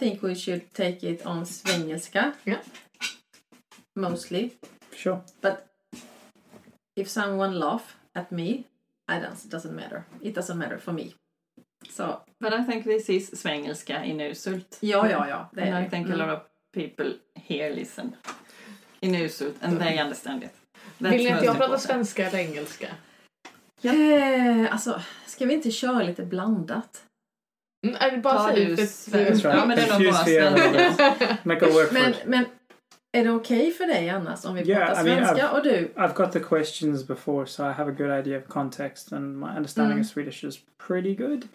think we should take it on svengelska. Yeah. Mostly. Sure. If someone laugh at me, I don't, it doesn't matter. It doesn't matter for me. Så, But I think this is svengelska in Usult. ja, ja, ja. Det And I think a Mm. lot of people here listen in Usult and they understand it. That's Vill ni att jag pratar svenska eller engelska? Eh, alltså, ska vi inte köra lite blandat? Mm, jag bara Ta säga du för- svenska? right. Ja, men det är nog Confuse bra the other svenska. Make a work for Men, men är det okej för dig annars om vi Yeah, pratar I mean, svenska och du? I've got the questions before, so I have a good idea of context, and my understanding Mm. of Swedish is pretty good.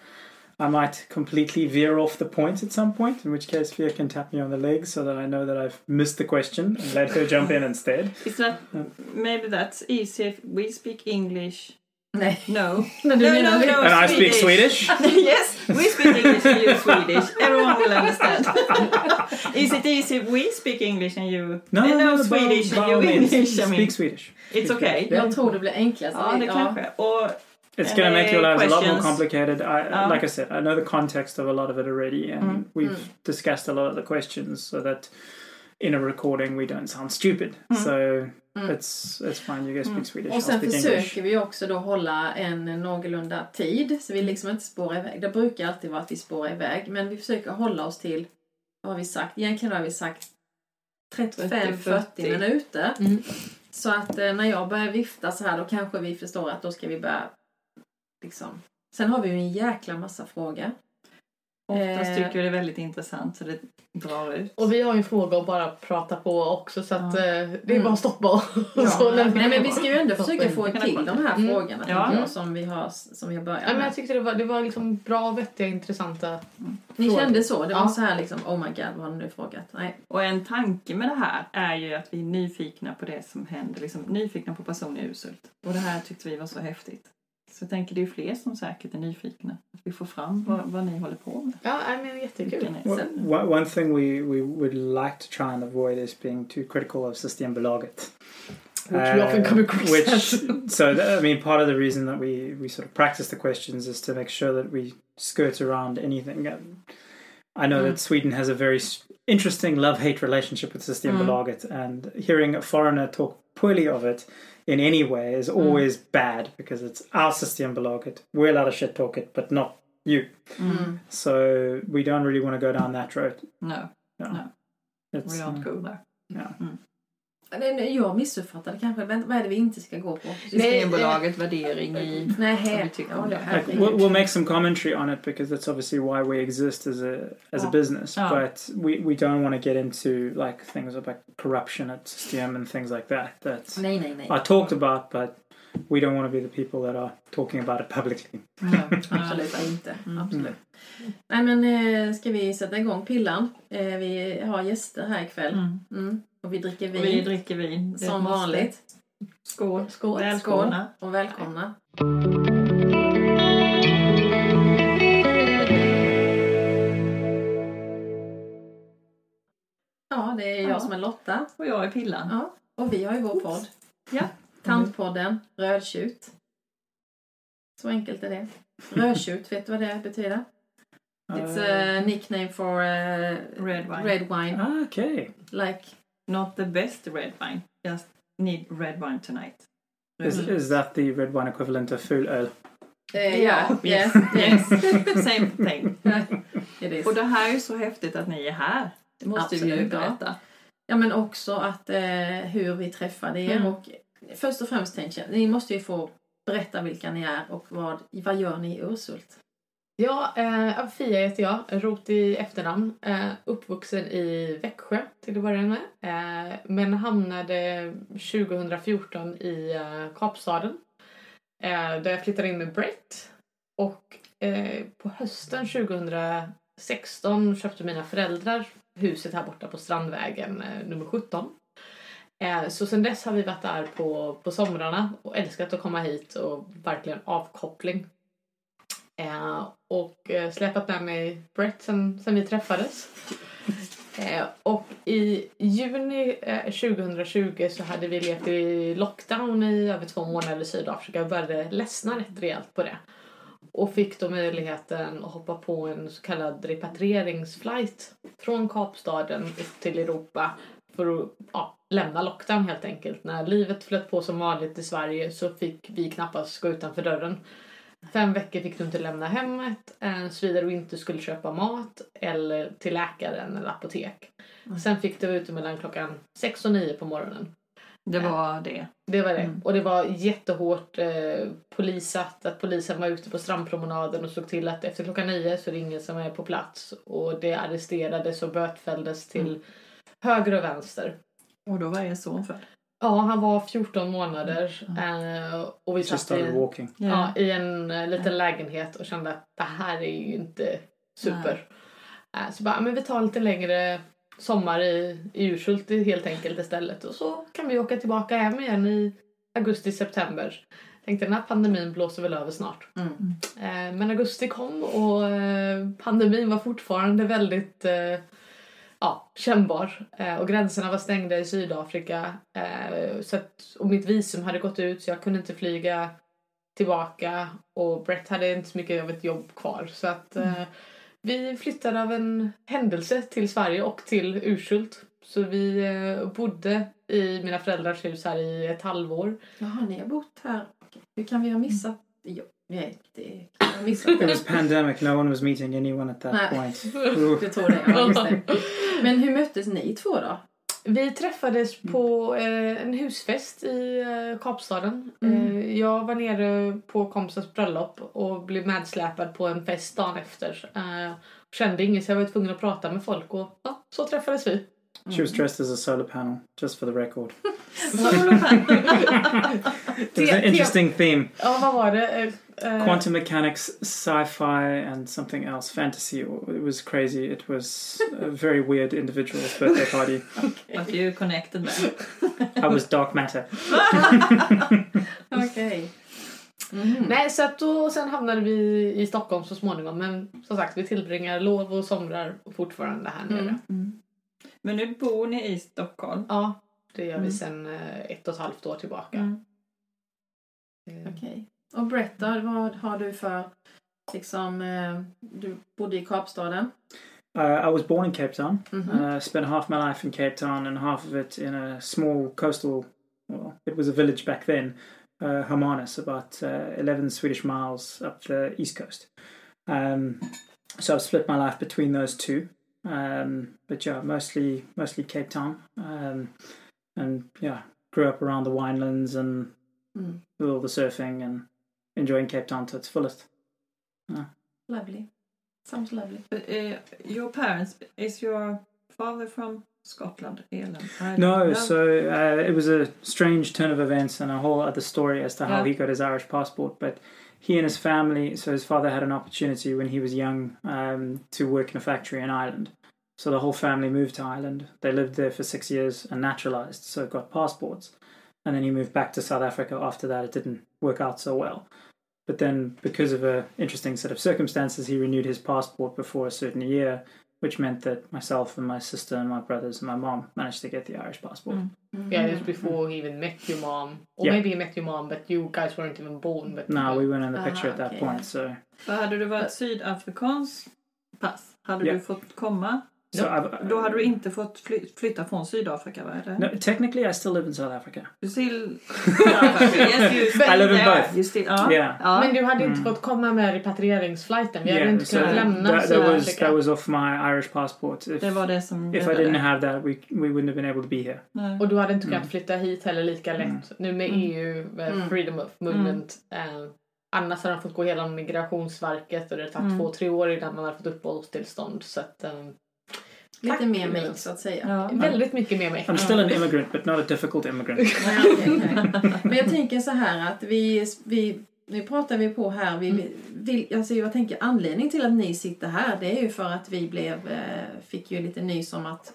I might completely veer off the point at some point, in which case Fia can tap me on the leg so that I know that I've missed the question and let her jump in instead. Is that Mm. maybe that's easy if we speak English? Nej. No. Men du No, menar no, no. And I speak Swedish. yes, we speak English and you Swedish. Everyone will understand. is it easy if we speak English and you No, Eh, no, no, Swedish and you English? I mean, Speak Swedish. it's okay. Jag tror det blir enklast. Ja, det kanske. Och It's going to make your lives a lot more complicated. I, Uh. like I said, I know the context of a lot of it already, and Mm. we've Mm. discussed a lot of the questions so that in a recording we don't sound stupid. Mm. So Mm. it's it's fine. You guys speak Mm. Swedish. Och I'll sen försöker English. vi också då hålla en någorlunda tid så vi liksom inte spårar iväg. Det brukar alltid vara att vi spårar iväg men vi försöker hålla oss till, vad har vi sagt? Egentligen har vi sagt 35-40 30-40 minuter. Mm. Så att eh, när jag börjar vifta så här då kanske vi förstår att då ska vi börja liksom. Sen har vi ju en jäkla massa frågor. Oftast Eh. tycker vi det är väldigt intressant så det drar ut. Och vi har ju en fråga att bara prata på också så att Ja. eh, det är bara att stoppa. Ja, så nej, men vi vi ska ju ändå försöka få till de här Mm. frågorna Ja. jag, som vi har, som vi har börjat Ja, men jag tyckte det var, det var liksom bra, vettiga, intressanta. Ni frågor. kände så? Det var Ja. så här liksom, oh my god, vad har ni nu frågat? Nej. Och en tanke med det här är ju att vi är nyfikna på det som händer, liksom nyfikna på personer i Usult. Och det här tyckte vi var så häftigt. Så jag tänker det är fler som säkert är nyfikna. Att vi får fram vad, vad ni håller på med. Ja, nej, men jättekul. Well, one thing we, we would like to try and avoid is being too critical of Systembolaget. Which we often come across which, as. so th- I mean, part of the reason that we, we sort of practice the questions is to make sure that we skirt around anything. Um, I know Mm. that Sweden has a very interesting love-hate relationship with Systembolaget, and hearing a foreigner talk poorly of it in any way is Mm. always bad because it's our Systembolaget. We're allowed to shit talk it, but not you. Mm. So we don't really want to go down that road. No, Yeah. No. It's, we don't uh, go there. Det- det- Jag missuppfattade kanske. Vänta, Vad är det vi inte ska gå på? Systembolaget, värdering i... Nej, Vad vi he- tycker ja, om det. herregud. like we'll, we'll make some commentary on it because that's obviously why we exist as a as a Ja. business. Ja. But we, we don't want to get into like things about corruption at System and things like that that Nej, nej, nej. are talked about, but we don't want to be the people that are talking about it publicly. No, Absolut inte. Mm. Absolut. Nej men eh, ska vi sätta igång pillan? Eh, vi har gäster här ikväll. Mm. Mm. Och vi dricker vin. Och vi dricker vin. Som vanligt. Skål. Skål. Välkomna. Skål. Och välkomna. Ja, det är jag Ja. som är Lotta. Och jag är Pillan. Ja. Och vi har ju vår podd. Ja. Tantpodden Rödtjut. Så enkelt är det. Rödtjut, vet du vad det betyder? It's a nickname for uh, Red wine. red wine. Ah, okay. Like, Not the best red wine. Just need red wine tonight. Is, Mm. is that the red wine equivalent of full öl? uh, Ja, yeah, yes, yes. Same thing. It is. Och det här är så häftigt att ni är här. Det måste vi ju Absolut, ja. berätta. Ja men också att eh, hur vi träffade er Mm. och först och främst tänker jag, ni måste ju få berätta vilka ni är och vad, vad gör ni i Ursult? Ja, eh, Fia heter jag, rot i efternamn. Eh, uppvuxen i Växjö till att börja med. Eh, men hamnade 2014 i eh, Kapstaden. Eh, där jag flyttade in med Brett. Och eh, på hösten 2016 köpte mina föräldrar huset här borta på Strandvägen eh, nummer 17. Eh, så sen dess har vi varit där på, på somrarna och älskat att komma hit och verkligen avkoppling. Eh, och eh, släpat med mig Brett sen, sen vi träffades. Och i juni 2020 så hade vi levt i lockdown i över två månader i Sydafrika och började ledsna rätt rejält på det. och fick då möjligheten att hoppa på en så kallad repatrieringsflight från Kapstaden upp till Europa för att ja, lämna lockdown helt enkelt. När livet flöt på som vanligt i Sverige så fick vi knappast gå utanför dörren. Fem veckor fick du inte lämna hemmet, såvida du inte skulle köpa mat eller till läkaren eller apotek. Mm. Sen fick du vara ute mellan klockan sex och nio på morgonen. Det var det. Det var det. Mm. Och det var jättehårt eh, polisat. Att polisen var ute på strandpromenaden och såg till att efter klockan nio så är det ingen som är på plats. Och det arresterades och bötfälldes till Mm. höger och vänster. Och då var er son född. Ja, han var 14 månader. Mm. Och vi satt i, walking. ja, i en eh, liten lägenhet och kände att det här är ju inte super. Eh, så bara, men vi tar lite längre sommar i, i Urshult helt enkelt istället. Och så kan vi åka tillbaka hem igen i augusti, september. Tänkte den här pandemin blåser väl över snart. Mm. Men augusti kom och pandemin var fortfarande väldigt ja, kännbar. Eh, och gränserna var stängda i Sydafrika. Eh, så att, och mitt visum hade gått ut så jag kunde inte flyga tillbaka. Och Brett hade inte så mycket av ett jobb kvar. Så att eh, vi flyttade av en händelse till Sverige och till Urshult. Så vi eh, bodde i mina föräldrars hus här i ett halvår. Jaha, ni har bott här. Hur kan vi ha missat? Jo, nej, det kan vi ha missat. It was pandemic. No one was meeting anyone at that Nej. point. Du tror det? Ja, just det. Men hur möttes ni två då? Vi träffades på eh, en husfest i eh, Kapstaden. Mm. Eh, jag var nere på kompisens bröllop och blev medsläpad på en fest dagen efter. Eh, kände ingen så jag var tvungen att prata med folk och ja, så träffades vi. She was dressed as a solar panel, just for the record. It was an Te- interesting theme. Ja, vad var det? Eh, Quantum mechanics, sci-fi, and something else. Fantasy. It was crazy. It was a very weird individual's birthday party. But you connected there. I was dark matter. Okej. Mhm. Nej, så att då, sen hamnade vi i Stockholm så småningom. Men som sagt, vi tillbringar lov och somrar fortfarande här nere. Mm. Mm. Men nu bor ni i Stockholm. Ja, det gör vi Mm. sen eh, ett och ett halvt år tillbaka. Mm. Eh, Okej. Och berätta, vad har du för... Liksom, eh, du bodde i Kapstaden. Uh, I was born in Cape Town. Mhm. Uh, spent half my life in Cape Town and half of it in a small coastal. Well, it was a village back then, uh, Hermanus, about uh, 11 Swedish miles up the east coast. Um, so I've split my life between those two. Um, but yeah, mostly mostly Cape Town. Um, and yeah, grew up around the winelands and Mm. all the surfing and enjoying Cape Town to its fullest. Lovely. Sounds lovely. But, uh, your parents, is your father from Scotland, Ireland? I No, know. so uh, it was a strange turn of events and a whole other story as to how Yeah. he got his Irish passport. But he and his family, so his father had an opportunity when he was young um, to work in a factory in Ireland. So the whole family moved to Ireland. They lived there for six years and naturalized, so got passports. And then he moved back to South Africa after that. It didn't work out so well. But then, because of an interesting set of circumstances, he renewed his passport before a certain year, which meant that myself and my sister and my brothers and my mom managed to get the Irish passport. Mm. Yeah, it was before he even met your mom. Or Yeah. maybe he met your mom, but you guys weren't even born. But No, we weren't in the picture Ah, at that okay, point. yeah. So, För hade du varit sydafrikansk pass, hade Ja. du fått komma? So I've, Då hade du inte fått fly- flytta från Sydafrika, va? Eller? no, technically, I still live in South Africa. Du still... yes, you I live in both. You still... Ja. Yeah. ja. Men du hade inte Mm. fått komma med repatrieringsflighten. Vi hade yeah, inte so kunnat lämna that, that was Sydafrika. that was off my Irish passport. If, Det var det som if I didn't have that, we we wouldn't have been able to be here. Nej. Och du hade inte kunnat Mm. flytta hit heller lika lätt. Mm. Nu med Mm. EU, med Mm. Freedom of Movement. Eh, annars hade de fått gå hela Migrationsverket och det hade tagit Mm. två, tre år innan man hade fått uppehållstillstånd. Så att, eh, Lite Tack, mer mig så att säga. Ja. väldigt mycket med mig. I'm still an immigrant, but not a difficult immigrant. Nej, okej, okej. Men jag tänker så här att vi, vi nu pratar vi på här, vi Mm. vill, alltså jag tänker anledning till att ni sitter här det är ju för att vi blev, eh, fick ju lite nys om att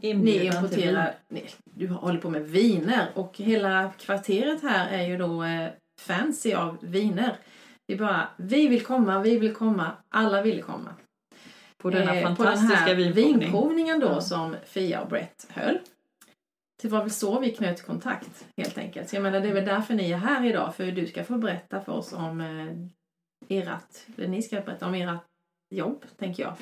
ni importerar, nej, du håller på med viner och hela kvarteret här är ju då eh, fancy av viner. Vi bara, vi vill komma, vi vill komma, alla ville komma. På denna Eh, fantastiska på den här vinprovning. vinprovningen då Ja. som Fia och Brett höll. Det var väl så vi knöt kontakt helt enkelt. Så jag menar det är väl därför ni är här idag för du ska få berätta för oss om eh, ert, ni ska berätta om ert jobb, tänker jag,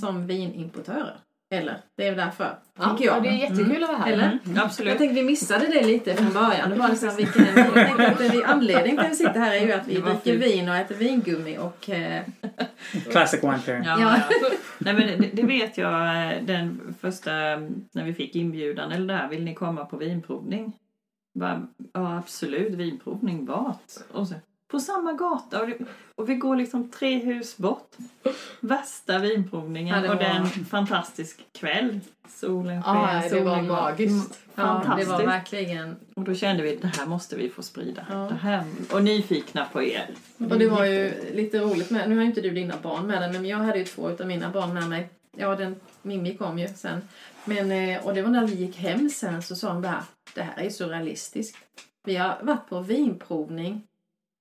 som vinimportörer. Eller? Det är därför, Ja, tänker jag. ja, det är jättekul att vara här. Eller? Mm, absolut. Jag tänkte vi missade det lite från början. Det var liksom vilken, jag tänkte att anledningen till att vi sitter här är ju att vi dricker vin och äter vingummi och... Eh, Classic wine pairing. Ja, Ja. Nej, men det, det vet jag eh, den första, när vi fick inbjudan, eller där, vill ni komma på vinprovning? Bara, ja, absolut, vinprovning, vart? Och så, på samma gata och, det, och vi går liksom tre hus bort. Värsta vinprovningen Ja, det och var- det är en fantastisk kväll. Solen sken, Ja, det var magiskt. ja, det Fantastiskt. var verkligen... Och då kände vi det här måste vi få sprida. Ja. Det här, och nyfikna på er. Och det var ju lite roligt med, nu har inte du dina barn med dig, men jag hade ju två av mina barn med mig. Ja, den, Mimmi kom ju sen. Men, eh, och det var när vi gick hem sen så sa de bara, det här är så realistiskt. Vi har varit på vinprovning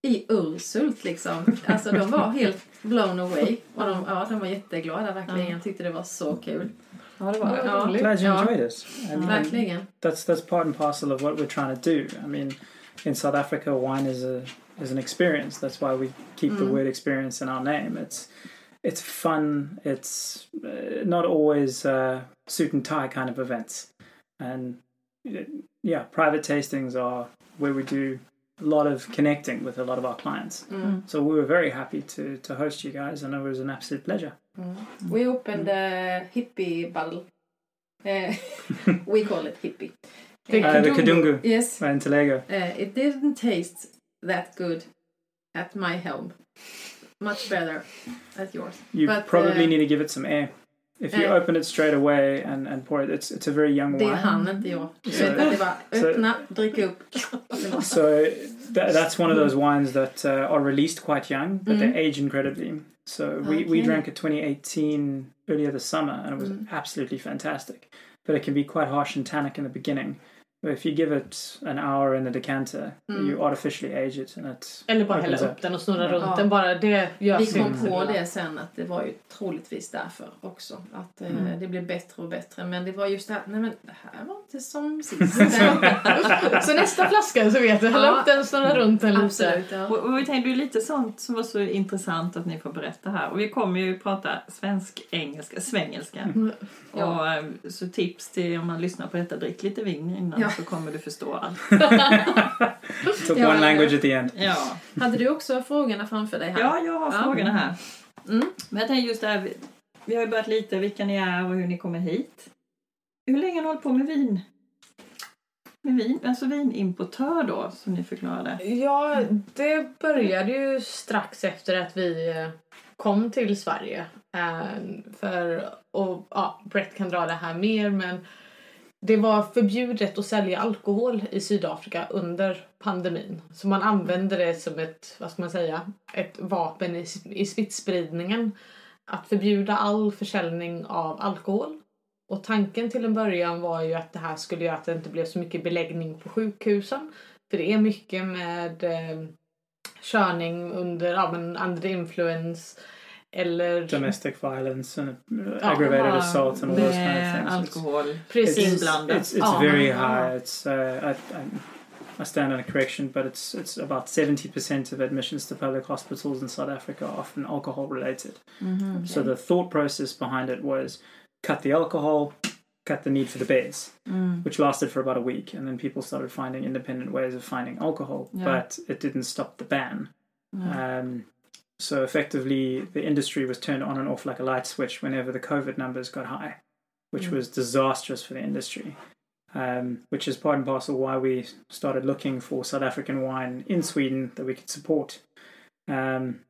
i Ursult liksom. Alltså de var helt blown away. Och de, ja, de var jätteglada verkligen. Jag tyckte det var så kul. Ja, det var Ja, Glad you Ja. enjoyed it. And- and verkligen. that's that's part and parcel of what we're trying to do. I mean, in South Africa, wine is a is an experience. That's why we keep the Mm. word experience in our name. It's it's fun. It's uh, not always uh, suit and tie kind of events, and uh, yeah, private tastings are where we do a lot of connecting with a lot of our clients. Mm. So we were very happy to to host you guys, and it was an absolute pleasure. Mm. We opened a hippie bottle. Eh, we call it hippie. The Uh, the Kadungu Yes. in Tolega. Uh, it didn't taste that good at my home. Much better at yours. You But, probably uh, need to give it some air. If you uh, open it straight away and, and pour it, it's it's a very young Det wine. hann inte jag. Så- Så det så- öppna, drick upp. So tha- that's one of those wines that uh, are released quite young, but they age incredibly. So we, we. Okay. drank a 2018 earlier this summer, and it was Mm. absolutely fantastic. But it can be quite harsh and tannic in the beginning. But if you give it an hour in the decanter, Mm. you artificially age it, and it Eller bara hälla up. upp den och snurra runt Ja. den. Bara det gör Vi kom på det sen att det var ju troligtvis därför också. Att eh, Mm. det blev bättre och bättre. Men det var just det här, nej men det här var inte som sist. Så nästa flaska så vet du, hälla Ja. upp den, snurra runt den lite. Absolut, ja. Och, och vi tänkte ju lite sånt som var så intressant att ni får berätta här. Och vi kommer ju prata svensk-engelska, svengelska. Mm. Ja. Och, eh, så tips till om man lyssnar på detta, drick lite vin innan Ja. Så kommer du förstå allt. took one language at the end. Ja, Hade du också frågorna framför dig här? ja jag har frågorna här. Mm. Men jag tänker just det här, vi, har ju börjat lite vilka ni är och hur ni kommer hit. Hur länge har ni hållit på med vin? Med vin, alltså vinimportör då, som ni förklarade. Ja, det började ju strax efter att vi eh, kom till Sverige. Eh, För, och ja, Brett kan dra det här mer men det var förbjudet att sälja alkohol i Sydafrika under pandemin. Så man använde det som ett, vad ska man säga, ett vapen i, i smittspridningen. Att förbjuda all försäljning av alkohol. Och tanken till en början var ju att det här skulle göra att det inte blev så mycket beläggning på sjukhusen. För det är mycket med eh, körning under ja, men under influens eller... Domestic violence and uh, aggravated assault and all those kind of things. It's- alkohol. Precis. Inblandat. It's it's Ja, very high. It's uh, I, I, stand on a correction, but it's it's about seventy percent of admissions to public hospitals in South Africa are often alcohol related. Mhm. So the thought process behind it was cut the alcohol, cut the need for the beds, Mm. which lasted for about a week, and then people started finding independent ways of finding alcohol, Yeah. but it didn't stop the ban. Mm. Um, so effectively, the industry was turned on and off like a light switch whenever the COVID numbers got high, which Mm. was disastrous for the industry. Um, which is part and parcel why we started looking for South African wine in Sweden that we could support. Um,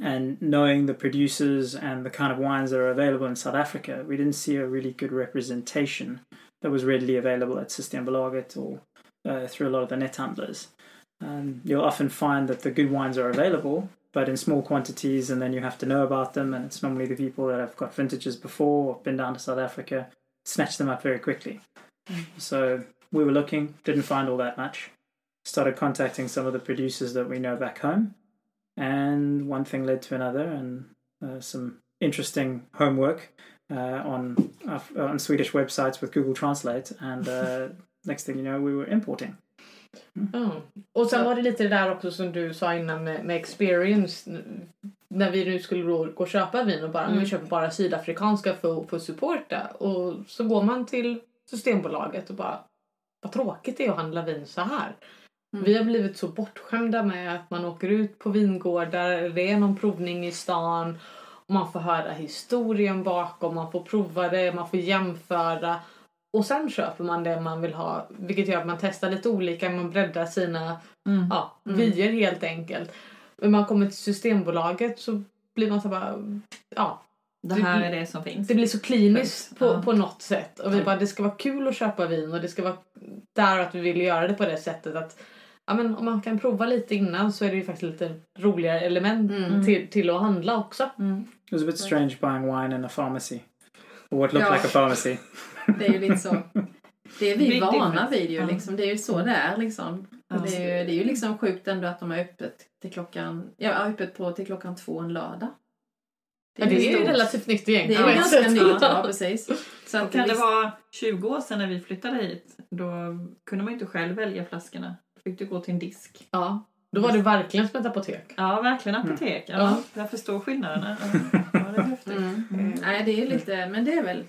and knowing the producers and the kind of wines that are available in South Africa, we didn't see a really good representation that was readily available at Systembolaget or uh, through a lot of the net handlers. Um, you'll often find that the good wines are available, but in small quantities, and then you have to know about them. And it's normally the people that have got vintages before or been down to South Africa snatch them up very quickly. So we were looking, didn't find all that much. Started contacting some of the producers that we know back home, and one thing led to another, and uh, some interesting homework uh, on uh, on Swedish websites with Google Translate, and uh, next thing you know, we were importing. Ja. Och sen Så- var det lite det där också som du sa innan med, med experience. När vi nu skulle gå och köpa vin och bara, Mm. vi köper bara sydafrikanska för, för att supporta. Och så går man till Systembolaget och bara, vad tråkigt det är att handla vin så här. Mm. Vi har blivit så bortskämda med att man åker ut på vingårdar, det är någon provning i stan man får höra historien bakom, man får prova det, man får jämföra och sen köper man det man vill ha vilket gör att man testar lite olika, man breddar sina Mm. ja, Mm. vyer helt enkelt. Men man kommer till Systembolaget så blir man så bara, ja, Det här är det som finns. det blir så kliniskt på, Ja. på något sätt. Och vi bara, det ska vara kul att köpa vin och det ska vara där att vi vill göra det på det sättet att ja, men om man kan prova lite innan så är det ju faktiskt lite roligare element Mm. till, till att handla också. Mm. It was a bit strange buying wine in a pharmacy. What looked Ja. like a pharmacy. Det är ju lite så. Det är vi Big vana difference. vid ju liksom. Det är ju så det är liksom. Ja. Det, är ju, det är ju liksom sjukt ändå att de har öppet till klockan, ja öppet på till klockan två en lördag. Ja, det är ju relativt nytt gäng. Det är ju ganska nytt, ja precis. Så att kan det vara 20 år sedan när vi flyttade hit, då kunde man ju inte själv välja flaskorna. Då fick du gå till en disk. Ja, då var det verkligen som ett apotek. Ja, verkligen apotek. Ja, Ja. Jag förstår skillnaderna. Ja, det är häftigt. Mm. Mm. Nej, det är lite, men det är väl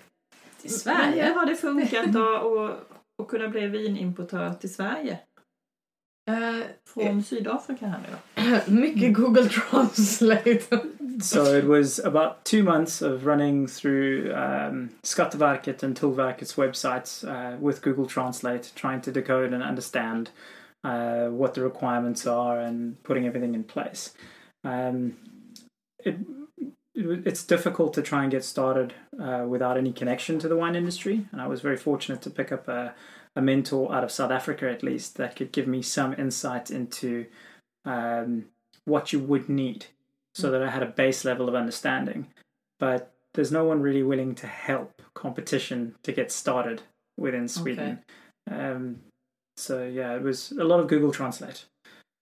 till Men Sverige. har det funkat då att att kunna bli vinimportör till Sverige? Eh, Från Sydafrika här nu då? mycket Google Translate. so it was about two months of running through um, Skatteverket and Tullverket's websites uh, with Google Translate, trying to decode and understand uh, what the requirements are and putting everything in place. Um, it, it, it's difficult to try and get started uh, without any connection to the wine industry, and I was very fortunate to pick up a, a mentor out of South Africa, at least, that could give me some insight into um, what you would need so that I had a base level of understanding. But there's no one really willing to help competition to get started within Sweden. Um, so yeah, it was a lot of Google Translate.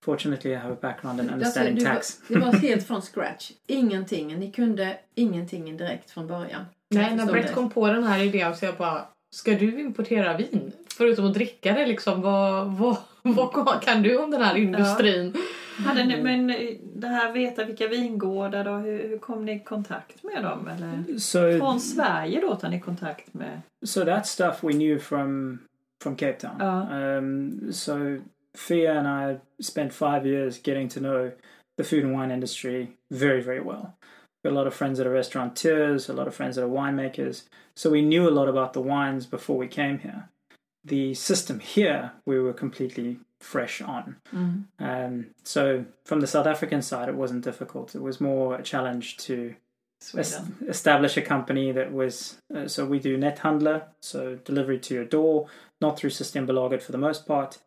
Fortunately, I have a background in understanding Alltså, tax. Var, det var helt från scratch. Ingenting. Ni kunde ingenting direkt från början. Nej, Jag när Brett det. kom på den här idén så jag bara, ska du importera vin? Förutom att dricka det liksom, vad, vad, vad kan du om den här industrin? Hade ni, men eh, det här veta vilka vingårdar då, hur, hur kom ni i kontakt med dem? Eller? So Från Sverige då tar ni kontakt med? so that stuff we knew from from Cape Town. Ja. Um, so Fia and I spent five years getting to know the food and wine industry very, very well. Got a lot of friends that are restaurateurs, a lot of friends that are winemakers. So we knew a lot about the wines before we came here. The system here we were completely fresh on. Mm. Um, so from the South African side, it wasn't difficult. It was more a challenge to es- establish a company that was uh, so we do net handler, so delivery to your door not through systembolaget for the most part.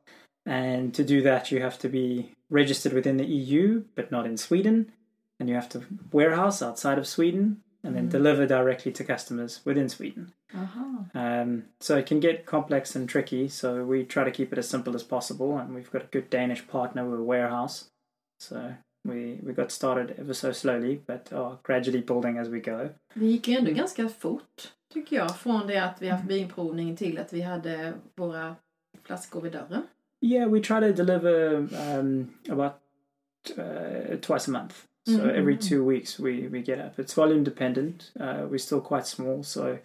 And to do that you have to be registered within the eu but not in sweden. And you have to warehouse outside of sweden and then Mm. deliver directly to customers within sweden. Aha. um, so it can get complex and tricky. So we try to keep it as simple as possible. And we've got a good danish partner with a warehouse. So we, we got started ever so slowly but are gradually building as we go Det gick ju ändå ganska fort, tycker jag. Från det att vi haft vinprovning till att vi hade våra flaskor vid dörren. Yeah, we try to deliver um, about uh, twice a month. So Mhm. every two weeks we, we get up. It's volume dependent. Uh, we're still quite small, so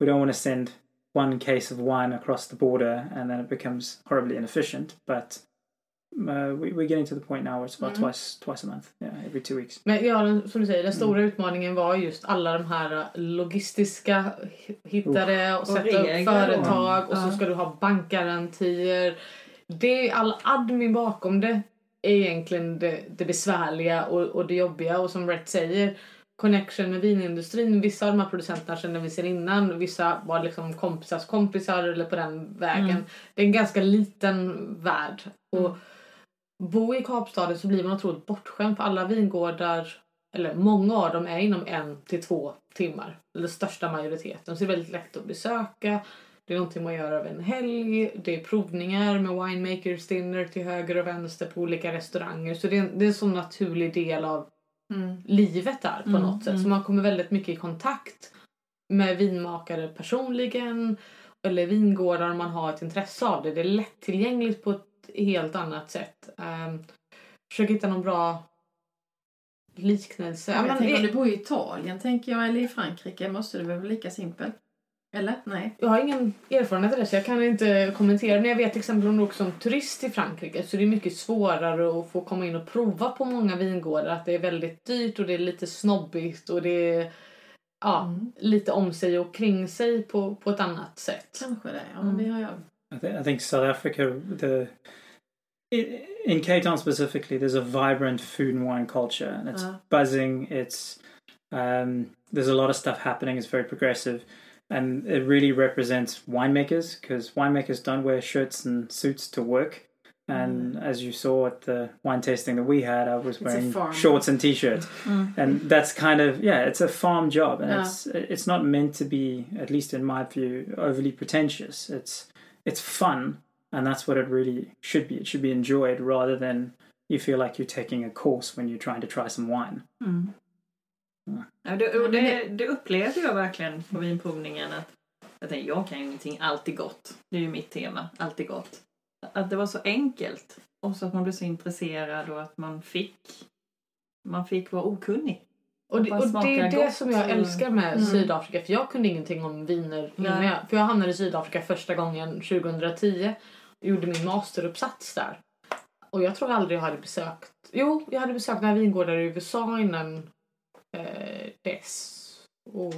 we don't want to send one case of wine across the border and then it becomes horribly inefficient. But uh, we, we're getting to the point now where it's about Mhm. twice twice a month. Yeah, every two weeks. Men ja, som du säger, den stora Mm. utmaningen var just alla de här logistiska, hitta det och sätta upp företag och så ska du ha bankgarantier. Det, all admin bakom det är egentligen det, det besvärliga och, och det jobbiga och som Brett säger connection med vinindustrin. Vissa av de här producenterna känner vi sedan innan. Vissa var liksom kompisars kompisar eller på den vägen. Mm. Det är en ganska liten värld. Och Mm. Bo i Kapstaden så blir man otroligt bortskämd för alla vingårdar, eller många av dem är inom en till två timmar. Eller största majoriteten. Så det är väldigt lätt att besöka. Det är någonting man gör över en helg. Det är provningar med winemakers dinner till höger och vänster på olika restauranger. Så det är en, det är en sån naturlig del av Mm. livet där på Mm, något sätt. Så mm. man kommer väldigt mycket i kontakt med vinmakare personligen eller vingårdar om man har ett intresse av det. Det är lättillgängligt på ett helt annat sätt. Um, försöker hitta någon bra liknelse. Ja, men tänker, om i- du bor i Italien tänker jag, eller i Frankrike måste det väl vara lika simpelt? Eller? Nej. Jag har ingen erfarenhet av det så jag kan inte kommentera. Men jag vet till exempel om du åker som turist till Frankrike så det är mycket svårare att få komma in och prova på många vingårdar. Att det är väldigt dyrt och det är lite snobbigt och det är ja, Mm. lite om sig och kring sig på, på ett annat sätt. Kanske det. Ja, Mm. det har jag. I, th- I think South Africa, the i- in Cape Town specifically, there's a vibrant food and wine culture, and it's Uh. buzzing. It's um, there's a lot of stuff happening. It's very progressive, and it really represents winemakers because winemakers don't wear shirts and suits to work. And as you saw at the wine tasting that we had, I was wearing shorts and t-shirts, Mm. and that's kind of yeah, it's a farm job, and Yeah. it's it's not meant to be, at least in my view, overly pretentious. It's it's fun, and that's what it really should be. It should be enjoyed rather than you feel like you're taking a course when you're trying to try some wine. Mm. Ja. Ja, det, och det, det upplevde jag verkligen på vinprovningen. Att jag, tänkte, jag kan ju ingenting, alltid gott. Det är ju mitt tema, alltid gott. Att det var så enkelt och så att man blev så intresserad och att man fick, man fick vara okunnig. Och det, och det är det gott som jag älskar med Mm. Sydafrika för jag kunde ingenting om viner innan jag, för jag hamnade i Sydafrika första gången 2010 och gjorde min masteruppsats där. Och jag tror aldrig jag hade besökt, jo jag hade besökt några vingårdar i USA innan eh, dess. Och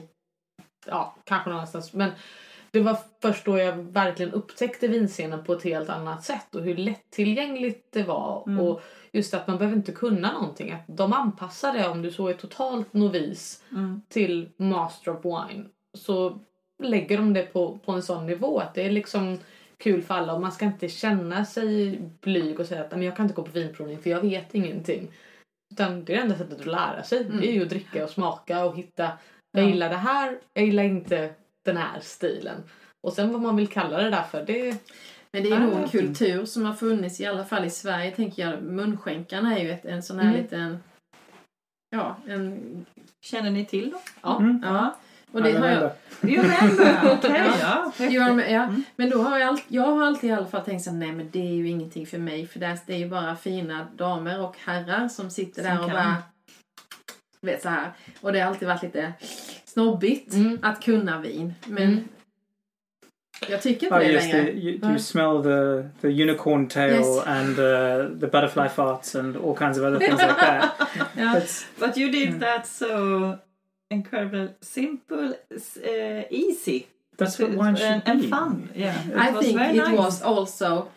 ja, kanske någonstans. Men det var först då jag verkligen upptäckte vinscenen på ett helt annat sätt och hur lättillgängligt det var. Mm. Och just att man behöver inte kunna någonting. Att de anpassar det om du så är totalt novis Mm. till Master of Wine. Så lägger de det på, på en sån nivå att det är liksom kul för alla och man ska inte känna sig blyg och säga att "Nej, men jag kan inte gå på vinprovning för jag vet ingenting. Utan det är det enda sättet att lära sig. Mm. Det är ju att dricka och smaka och hitta jag Ja. gillar det här, jag gillar inte den här stilen. Och sen vad man vill kalla det där för, det Men det är Ja, nog en kultur som har funnits i alla fall i Sverige tänker jag. Munskänkarna är ju ett, en sån här Mm. liten... Ja, en... Känner ni till dem? Ja. Mm. Ja. Och det har jag, remember. Ja. ja. Ja. Mm. men då har jag, all, jag har alltid i alla fall tänkt så nej men det är ju ingenting för mig för det, det är ju bara fina damer och herrar som sitter Som där och kan. bara vet så här. Och det har alltid varit lite snobbigt Mm. att kunna vin. Men Mm. Jag tycker inte Oh det yes, längre. the, you, you smell the the unicorn tail Yes. and uh, the butterfly farts and all kinds of other things like that. Ja. It's, But you did Mm. that so incredible, simple, uh, easy. that's what wine should and, be. and fun. Yeah, I think it nice. was also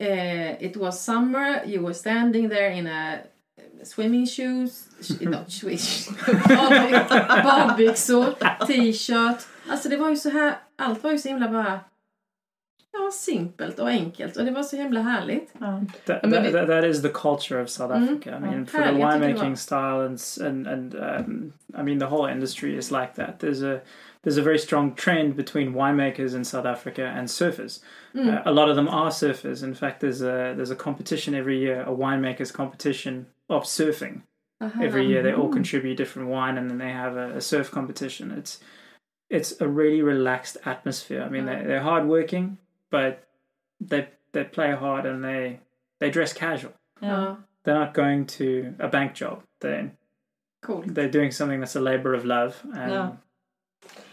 uh, it was summer. You were standing there in a swimming shoes, sh- not shoes, badbyx- badbyxor, t-shirt. Alltså det var ju så här, allt var ju så himla bara ja, simpelt och enkelt och det var så himla härligt. Ja. That, that, that, that is the culture of South Mm. Africa. I mean, Mm. for the Härligt, jag tycker det winemaking style and and and um, I mean the whole industry is like that. There's a there's a very strong trend between winemakers in South Africa and surfers. Mm. Uh, a lot of them are surfers. In fact, there's a there's a competition every year, a winemakers competition of surfing. Aha. Every year they all Mm. contribute different wine, and then they have a, a surf competition. It's it's a really relaxed atmosphere. I mean, they, they're hardworking, but they they play hard and they they dress casual. Ja. Ja, They're not going to a bank job. They coolt. they're doing something that's a labor of love, and Yeah.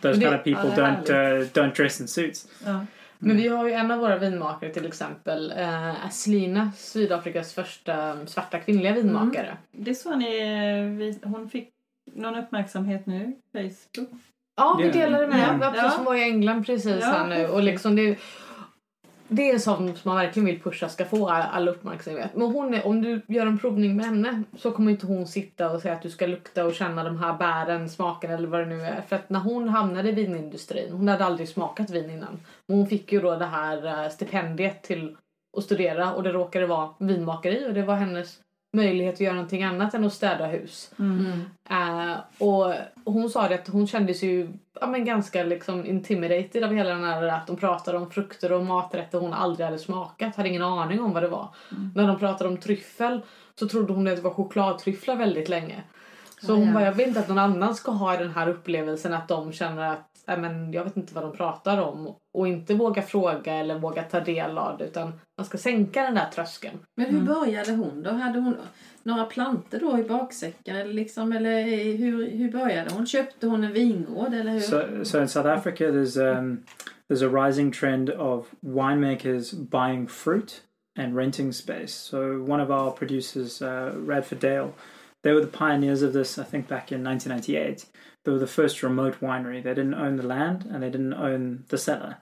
those Men kind of people ja, don't uh, don't dress in suits. Ja. Men vi har ju en av våra vinmakare till exempel, eh, Aslina, Sydafrikas första um, svarta kvinnliga vinmakare. Det såg ni, vi, hon fick någon uppmärksamhet nu, Facebook. Ja, vi delade med. Ja. Ja. som var i England precis Ja, här nu. Och liksom det, det är sånt som man verkligen vill pusha ska få all, all uppmärksamhet. Men hon är, om du gör en provning med henne så kommer inte hon sitta och säga att du ska lukta och känna de här bären, smaken eller vad det nu är. För att när hon hamnade i vinindustrin, hon hade aldrig smakat vin innan. Men hon fick ju då det här eh, stipendiet till att studera och det råkade vara vinmakeri och det var hennes möjlighet att göra någonting annat än att städa hus. Mm. Eh, och hon sa det att hon kände sig ju ja, men ganska liksom intimidated av hela den här att de pratade om frukter och maträtter hon aldrig hade smakat, hade ingen aning om vad det var. Mm. När de pratade om tryffel så trodde hon att det var chokladtryfflar väldigt länge. Så Ah, hon ja. bara, jag vill inte att någon annan ska ha den här upplevelsen att de känner att äh, men jag vet inte vad de pratar om och inte våga fråga eller våga ta del av det utan man ska sänka den där tröskeln. Men hur Mm. började hon då? Hade hon några plantor då i baksäcken? Eller, liksom, eller hur, hur började hon? Köpte hon en vingård eller hur? So, so in South Africa, there's um, there's a rising trend of winemakers buying fruit and renting space. So one of our producers, uh, Radford Dale, they were the pioneers of this. I think back in 1998, they were the first remote winery. They didn't own the land and they didn't own the cellar.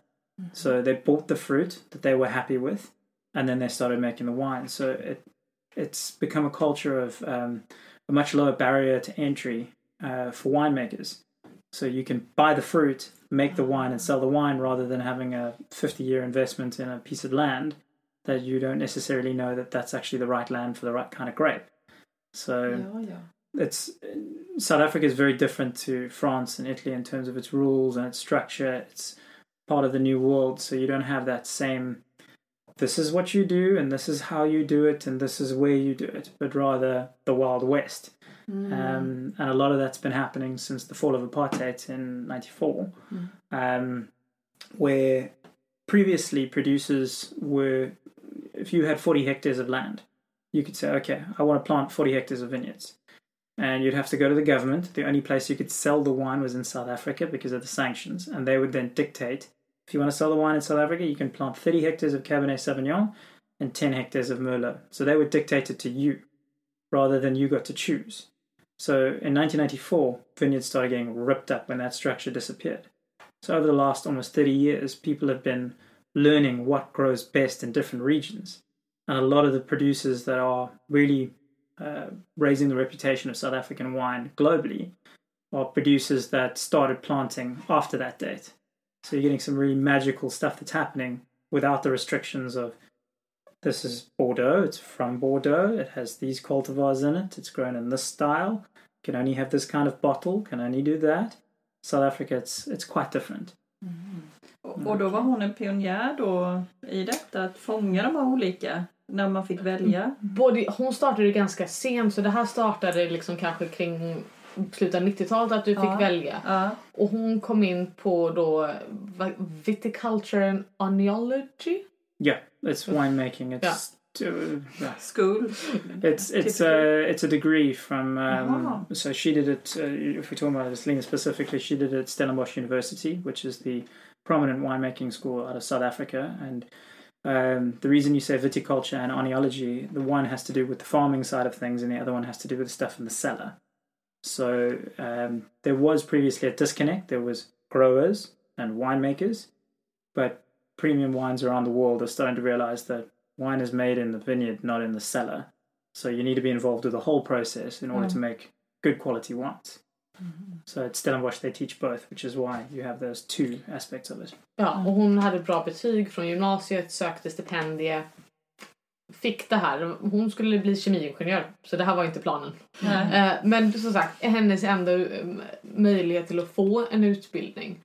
So they bought the fruit that they were happy with, and then they started making the wine. So it it's become a culture of um, a much lower barrier to entry uh, for winemakers. So you can buy the fruit, make the wine, and sell the wine rather than having a 50 year investment in a piece of land that you don't necessarily know that that's actually the right land for the right kind of grape. So Ja, ja. It's South Africa is very different to France and Italy in terms of its rules and its structure. It's part of the new world, so you don't have that same. This is what you do, and this is how you do it, and this is where you do it, but rather the Wild West. Mm. Um, and a lot of that's been happening since the fall of apartheid in '94, um, where previously producers were, if you had 40 hectares of land, you could say, okay, I want to plant 40 hectares of vineyards. And you'd have to go to the government. The only place you could sell the wine was in South Africa because of the sanctions. And they would then dictate if you want to sell the wine in South Africa, you can plant 30 hectares of Cabernet Sauvignon and 10 hectares of Merlot. So they would dictate it to you rather than you got to choose. So in 1994, vineyards started getting ripped up when that structure disappeared. So over the last almost 30 years, people have been learning what grows best in different regions. And a lot of the producers that are really uh, raising the reputation of South African wine globally are producers that started planting after that date. So you're getting some really magical stuff that's happening without the restrictions of this is Bordeaux, it's from Bordeaux, it has these cultivars in it, it's grown in this style, can only have this kind of bottle, can only do that. South Africa, it's it's quite different. Och, och då var hon en pionjär då i detta att fånga de här olika när man fick välja. Både, hon startade ganska sent så det här startade liksom kanske kring slutet av 90-talet att du fick Ja. välja. Ja. Och hon kom in på då viticulture and oniology. Yeah, it's winemaking. It's uh, yeah. School. It's it's a it's a degree from. Um, Aha. so she did it. Uh, if we're talking about Selena specifically, she did it at Stellenbosch University, which is the prominent winemaking school out of South Africa. And um, the reason you say viticulture and oniology, the one has to do with the farming side of things, and the other one has to do with the stuff in the cellar. So um, there was previously a disconnect. There was growers and winemakers, but premium wines around the world are starting to realize that wine is made in the vineyard, not in the cellar. So you need to be involved with the whole process in order to make good quality wines. So at Stellenbosch they teach both, which is why you have those two aspects of it. Ja, och hon hade bra betyg från gymnasiet, sökte stipendie. Fick det här. Hon skulle bli kemiingenjör, så det här var inte planen. Eh, Men som sagt, hennes enda eh, möjlighet till att få en utbildning.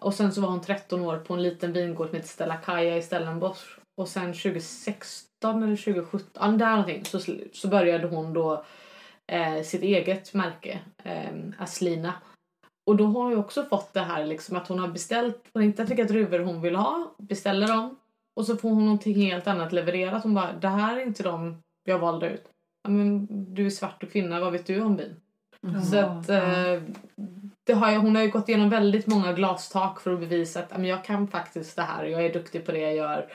Och sen så var hon 13 år på en liten vingård som heter Stella Kaja i Stellenbosch. Och sen 2016 eller 2017, ja, där någonting, så började hon då eh, sitt eget märke, eh, Aslina. Och då har hon ju också fått det här liksom att hon har beställt, hon har hittat vilka druvor hon vill ha, beställer dem och så får hon någonting helt annat levererat. Hon bara, det här är inte de jag valde ut. Ja, men du är svart och kvinna, vad vet du om vin? Så att, eh, det har ju, hon har ju gått igenom väldigt många glastak för att bevisa att jag kan faktiskt det här, jag är duktig på det jag gör.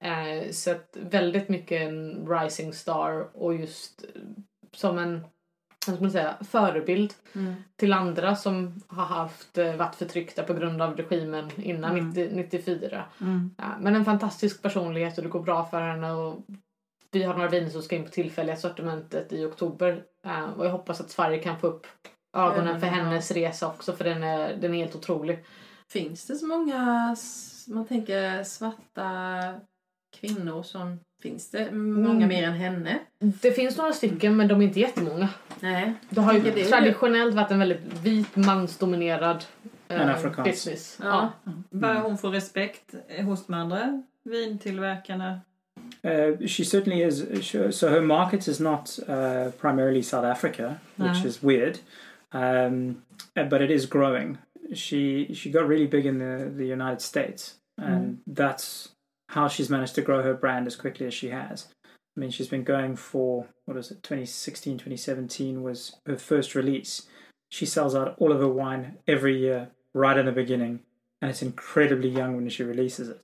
Eh, så att väldigt mycket en rising star och just som en vad ska man säga, förebild Mm. till andra som har haft, eh, varit förtryckta på grund av regimen innan Mm. 90, 94. Mm. Ja, men en fantastisk personlighet och det går bra för henne. Och vi har några viner som ska in på tillfälliga sortimentet i oktober. Eh, och jag hoppas att Sverige kan få upp ögonen för ja. hennes resa också för den är, den är helt otrolig. Finns det så många, man tänker svarta kvinnor som, finns det många Mm. mer än henne? Det finns några stycken men de är inte jättemånga. Nej. Det har ju traditionellt varit en väldigt vit mansdominerad eh, En afrikansk. business. Ja. Börjar hon få respekt hos de andra vintillverkarna? Uh, she certainly is. she- So her market is not uh, primarily South Africa, which No. is weird, um, uh, but it is growing. she she got really big in the the United States, and that's how she's managed to grow her brand as quickly as she has. I mean, she's been going for what was it, 2016, 2017 was her first release. She sells out all of her wine every year, right in the beginning, and it's incredibly young when she releases it.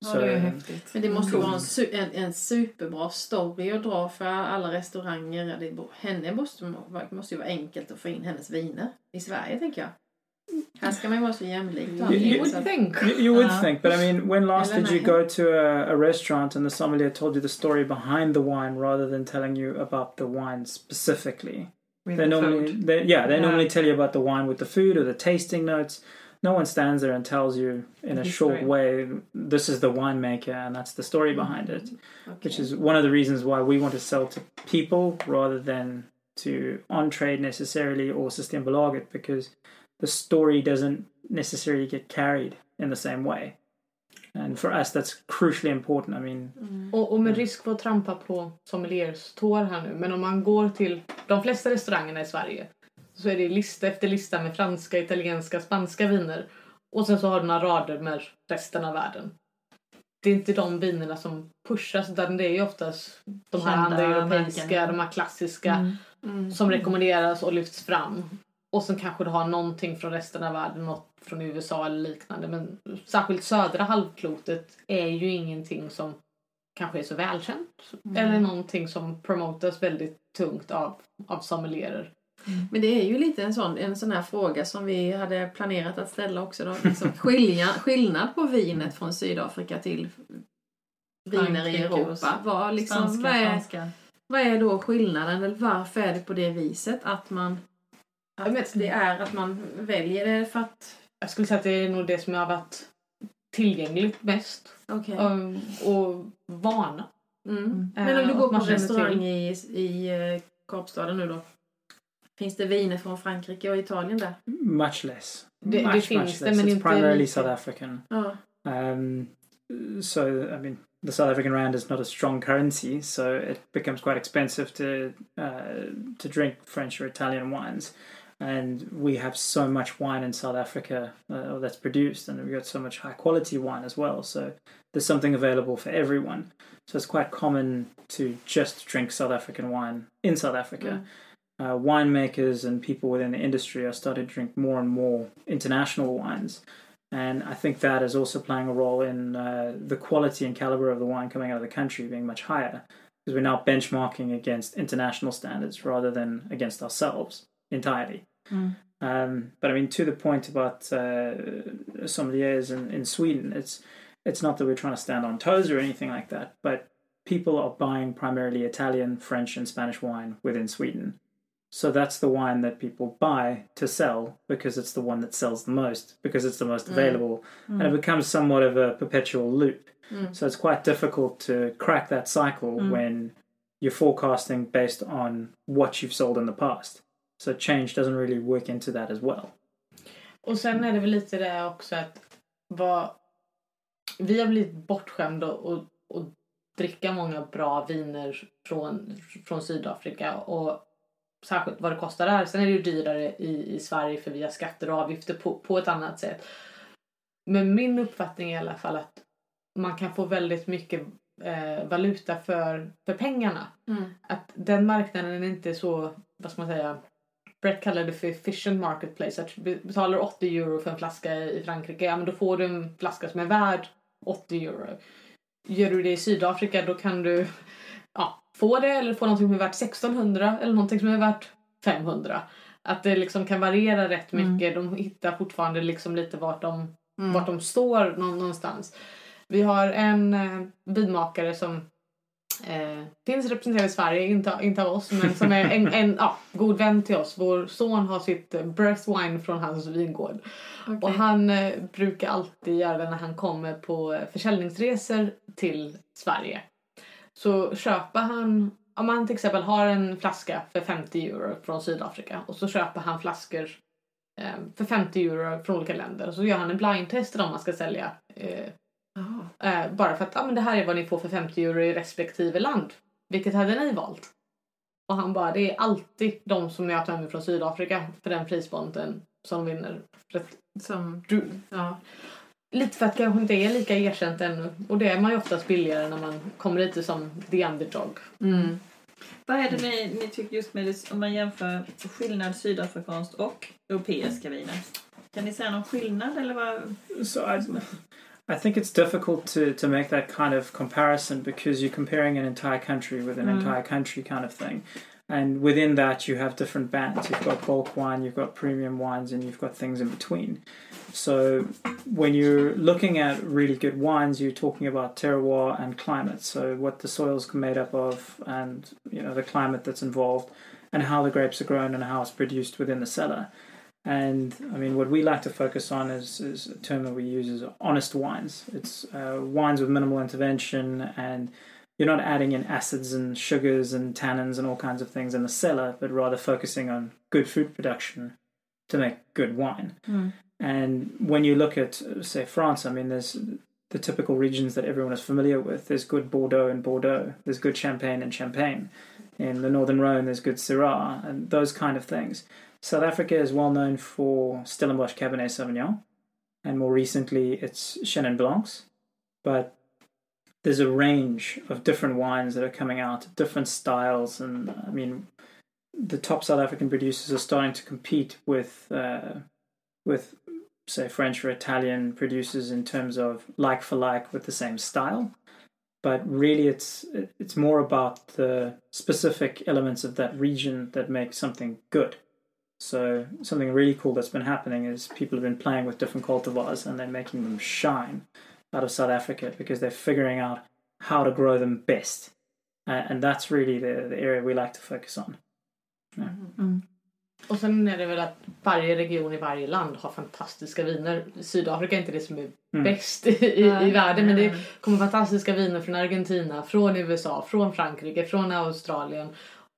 Ja, det är häftigt. Men det måste vara en, su- en, en superbra story att dra för alla restauranger. Det, henne måste, måste ju vara enkelt att få in hennes viner i Sverige, tänker jag. Här ska man ju vara så jämlik. You- you You would think. You, you would Uh, think, but I mean, when last did you go to a, a restaurant and the sommelier told you the story behind the wine rather than telling you about the wine specifically? With They the normally, food. they, yeah, they Yeah. normally tell you about the wine with the food or the tasting notes. No one stands there and tells you in a The short way, this is the winemaker and that's the story behind it. Okej. Which is one of the reasons why we want to sell to people rather than to on trade necessarily or Systembolaget because the story doesn't necessarily get carried in the same way. And for us, that's crucially important. I mean, Mm. Och, och med risk för att trampa på sommeliers tår här nu, men om man går till de flesta restaurangerna i Sverige så är det lista efter lista med franska, italienska, spanska viner. Och sen så har du några rader med resten av världen. Det är inte de vinerna som pushas utan det är ju oftast de här andra europeiska, de här klassiska Mm. Mm. som rekommenderas och lyfts fram. Och sen kanske du har någonting från resten av världen, något från USA eller liknande. Men särskilt södra halvklotet är ju ingenting som kanske är så välkänt. Mm. Eller någonting som promotas väldigt tungt av, av sommelierer. Men det är ju lite en sån, en sån här fråga som vi hade planerat att ställa också. Då. Liksom skilja, skillnad på vinet från Sydafrika till viner i Europa. Vad, liksom, Spanska, vad, är, franska. vad är då skillnaden? Eller varför är det på det viset att man Ja, men- att det är att man väljer det för att... Jag skulle säga att det är nog det som har varit tillgängligt mest. Okej. um, Och vana. Mm. Eh, Men om du att går på restaurang i, i eh, Kapstaden nu då. Finns det viner från Frankrike och Italien där? much less. Det- det much, finns much det, less. men It's inte primarily lika. South African. Ja. Um, so, I mean, the South African rand is not a strong currency, so it becomes quite expensive to uh, to drink French or Italian wines. And we have so much wine in South Africa uh, that's produced, and we've got so much high quality wine as well. So there's something available for everyone. So it's quite common to just drink South African wine in South Africa. Uh, winemakers and people within the industry are starting to drink more and more international wines. And I think that is also playing a role in uh, the quality and caliber of the wine coming out of the country being much higher. Because we're now benchmarking against international standards rather than against ourselves entirely. Mm. Um, but I mean, to the point about uh, sommeliers in, in Sweden, it's it's not that we're trying to stand on toes or anything like that, but people are buying primarily Italian, French, and Spanish wine within Sweden. So that's the wine that people buy to sell because it's the one that sells the most, because it's the most Mm. available, and it becomes somewhat of a perpetual loop. Mm. So it's quite difficult to crack that cycle Mm. when you're forecasting based on what you've sold in the past. So change doesn't really work into that as well. Och sen är det väl lite det också att vad, vi har blivit bortskämda och, och dricka många bra viner från, från Sydafrika och särskilt vad det kostar där. Sen är det ju dyrare i, i Sverige för vi har skatter och avgifter på, på ett annat sätt. Men min uppfattning är i alla fall att man kan få väldigt mycket eh, valuta för, för pengarna. Mm. Att den marknaden är inte så, vad ska man säga, Brett kallar det för efficient marketplace. Att betalar 80 euro för en flaska i Frankrike, ja men då får du en flaska som är värd 80 euro. Gör du det i Sydafrika då kan du ja, få det eller få någonting som är värt 1600 eller någonting som är värt 500. Att det liksom kan variera rätt Mm. mycket. De hittar fortfarande liksom lite vart de, Mm. vart de står nå- någonstans. Vi har en eh, vinmakare som eh, finns representerad i Sverige, inte, inte av oss, men som är en, en ja, god vän till oss. Vår son har sitt eh, breath wine från hans vingård. Okej. Och han eh, brukar alltid göra det när han kommer på eh, försäljningsresor till Sverige. Så köper han, om han till exempel har en flaska för 50 euro från Sydafrika och så köper han flaskor eh, för 50 euro från olika länder och så gör han en blindtest dem man ska sälja. Eh. Eh, bara för att ah, men det här är vad ni får för 50 euro i respektive land. Vilket hade ni valt? Och han bara, det är alltid de som jag tar med från Sydafrika för den prisponten som vinner. Att Som, du, ja. lite för att det kanske inte är lika erkänt ännu. Och det är man ju oftast billigare när man kommer lite som the underdog. Mm. Vad är det ni, ni tycker just med det, om man jämför skillnad sydafrikanskt och europeiska viner? Kan ni säga någon skillnad eller vad? So I, I think it's difficult to, to make that kind of comparison because you're comparing an entire country with an Mm. entire country kind of thing. And within that, you have different bands. You've got bulk wine, you've got premium wines, and you've got things in between. So when you're looking at really good wines, you're talking about terroir and climate. So what the soil's made up of, and you know the climate that's involved, and how the grapes are grown and how it's produced within the cellar. And I mean, what we like to focus on is, is a term that we use is honest wines. It's uh, wines with minimal intervention, and you're not adding in acids and sugars and tannins and all kinds of things in the cellar, but rather focusing on good fruit production to make good wine. Mm. And when you look at, uh, say, France, I mean, there's the typical regions that everyone is familiar with. There's good Bordeaux in Bordeaux. There's good Champagne in Champagne. In the Northern Rhone, there's good Syrah and those kind of things. South Africa is well known for Stellenbosch Cabernet Sauvignon, and more recently it's Chenin Blancs. But there's a range of different wines that are coming out, different styles, and I mean, the top South African producers are starting to compete with uh, with say French or Italian producers in terms of like for like with the same style. But really, it's it's more about the specific elements of that region that make something good. So something really cool that's been happening is people have been playing with different cultivars and they're making them shine out of South Africa because they're figuring out how to grow them best, uh, and that's really the, the area we like to focus on. Mm. Och sen är det väl att varje region i varje land har fantastiska viner. Sydafrika är inte det som är Mm. bäst i, i, världen men det nej. kommer fantastiska viner från Argentina, från USA, från Frankrike, från Australien.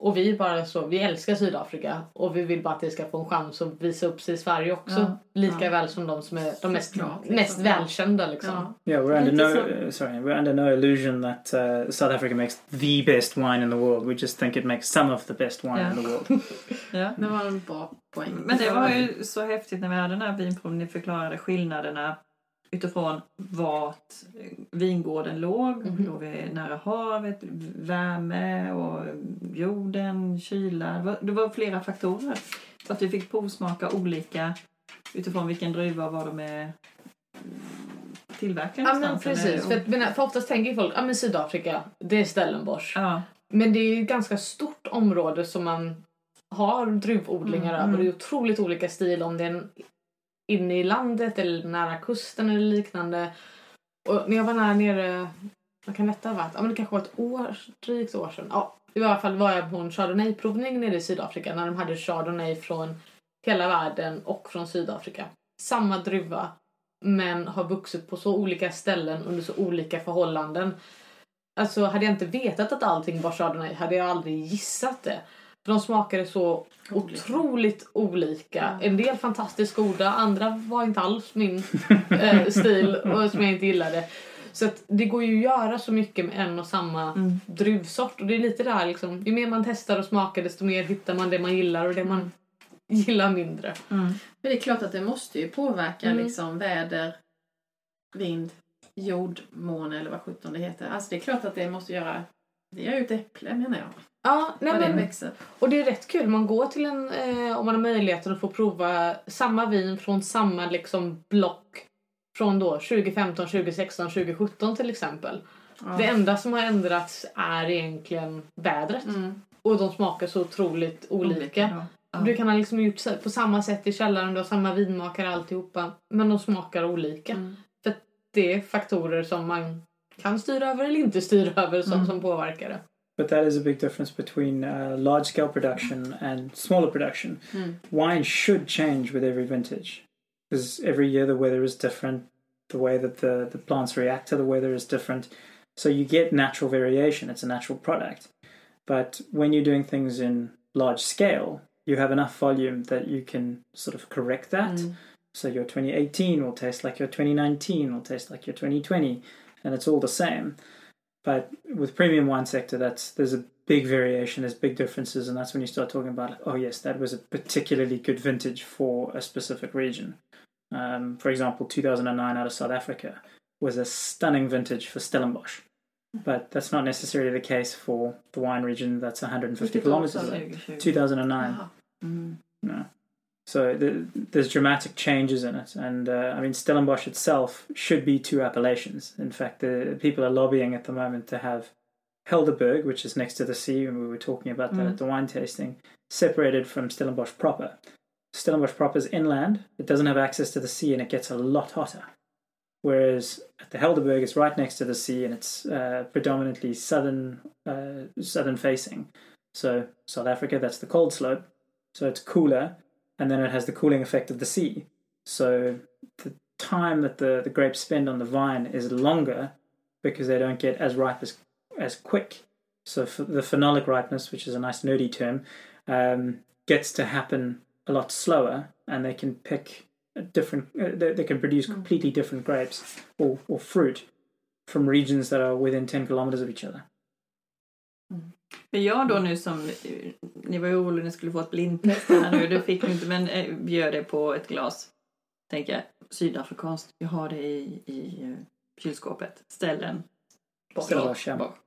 Och vi är bara så, vi älskar Sydafrika och vi vill bara att det ska få en chans att visa upp sig i Sverige också. Ja, Lika ja. väl som de som är de mest, Såklart, liksom. mest välkända liksom. Ja. Yeah, we're under no så. sorry, we're under no illusion that uh, South Africa makes the best wine in the world. We just think it makes some of the best wine Yeah. in the world. Ja. Det var en bra poäng. Men det var ju så häftigt när vi hade den här vinproven. Ni förklarade skillnaderna utifrån vart vingården låg. Mhm. Låg vi nära havet, värme och jorden, kyla. Det var, det var flera faktorer. Så att vi fick provsmaka olika utifrån vilken druva var de är mm, tillverkade Ja men precis, eller? för, att, för oftast tänker folk, ja men Sydafrika, det är Stellenbosch. Ja, Men det är ju ett ganska stort område som man har druvodlingar Mm, över. Det mm. är otroligt olika stil om det är en- inne i landet eller nära kusten eller liknande. Och när jag var nära nere, vad kan detta ha varit? Ja men det kanske var ett år, drygt år sedan. Ja, i alla fall var jag på en chardonnay-provning nere i Sydafrika när de hade chardonnay från hela världen och från Sydafrika. Samma druva men har vuxit på så olika ställen under så olika förhållanden. Alltså hade jag inte vetat att allting var chardonnay hade jag aldrig gissat det. De smakade så Olika. otroligt olika. En del fantastiskt goda, andra var inte alls min eh, stil och som jag inte gillade. Så det går ju att göra så mycket med en och samma mm. druvsort. Och det är lite där liksom, ju mer man testar och smakar desto mer hittar man det man gillar och det man gillar mindre. Mm. Men det är klart att det måste ju påverka Mm. liksom väder, vind, jordmåne eller vad sjutton det heter. Alltså det är klart att det måste göra... Det gör ju ett äpple menar jag. Ja, nej det men, och det är rätt kul. Man går till en, eh, om man har möjligheten att få prova samma vin från samma liksom block från då 2015, 2016, 2017 till exempel. Ja. Det enda som har ändrats är egentligen vädret. Mm. Och de smakar så otroligt olika. då. Ja. Du kan ha liksom gjort på samma sätt i källaren, du har samma vinmakare alltihopa. Men de smakar olika. Mm. Det är faktorer som man kan styra över eller inte styra över som, Mm. som påverkar det. But that is a big difference between uh, large scale production and smaller production. Mm. Wine should change with every vintage because every year the weather is different. The way that the, the plants react to the weather is different. So you get natural variation. It's a natural product. But when you're doing things in large scale, you have enough volume that you can sort of correct that. Mm. So your 2018 will taste like your 2019, will taste like your 2020, and it's all the same. But with premium wine sector, that's there's a big variation, there's big differences, and that's when you start talking about, oh yes, that was a particularly good vintage for a specific region. Um, for example, 2009 out of South Africa was a stunning vintage for Stellenbosch, but that's not necessarily the case for the wine region that's 150 kilometers away. 2020. 2009. Jaha. Mm. No. So the, there's dramatic changes in it, and uh, I mean Stellenbosch itself should be two appellations. In fact, the people are lobbying at the moment to have Helderberg, which is next to the sea, and we were talking about that Mm. at the wine tasting, separated from Stellenbosch proper. Stellenbosch proper is inland; it doesn't have access to the sea, and it gets a lot hotter. Whereas at the Helderberg, it's right next to the sea, and it's uh, predominantly southern uh, southern facing. So South Africa, that's the cold slope, so it's cooler, and then it has the cooling effect of the sea. So the time that the, the grapes spend on the vine is longer because they don't get as ripe as as quick. So the phenolic ripeness, which is a nice nerdy term, um, gets to happen a lot slower, and they can pick a different. Uh, they, they can produce Mm. completely different grapes or, or fruit from regions that are within ten kilometers of each other. Men jag då nu som, ni var ju oroliga ni skulle få ett blindtest här nu, det fick ni inte men eh, bjöd det på ett glas. Tänker jag, sydafrikanskt, jag har det i, i eh, kylskåpet. Ställ den. Bort.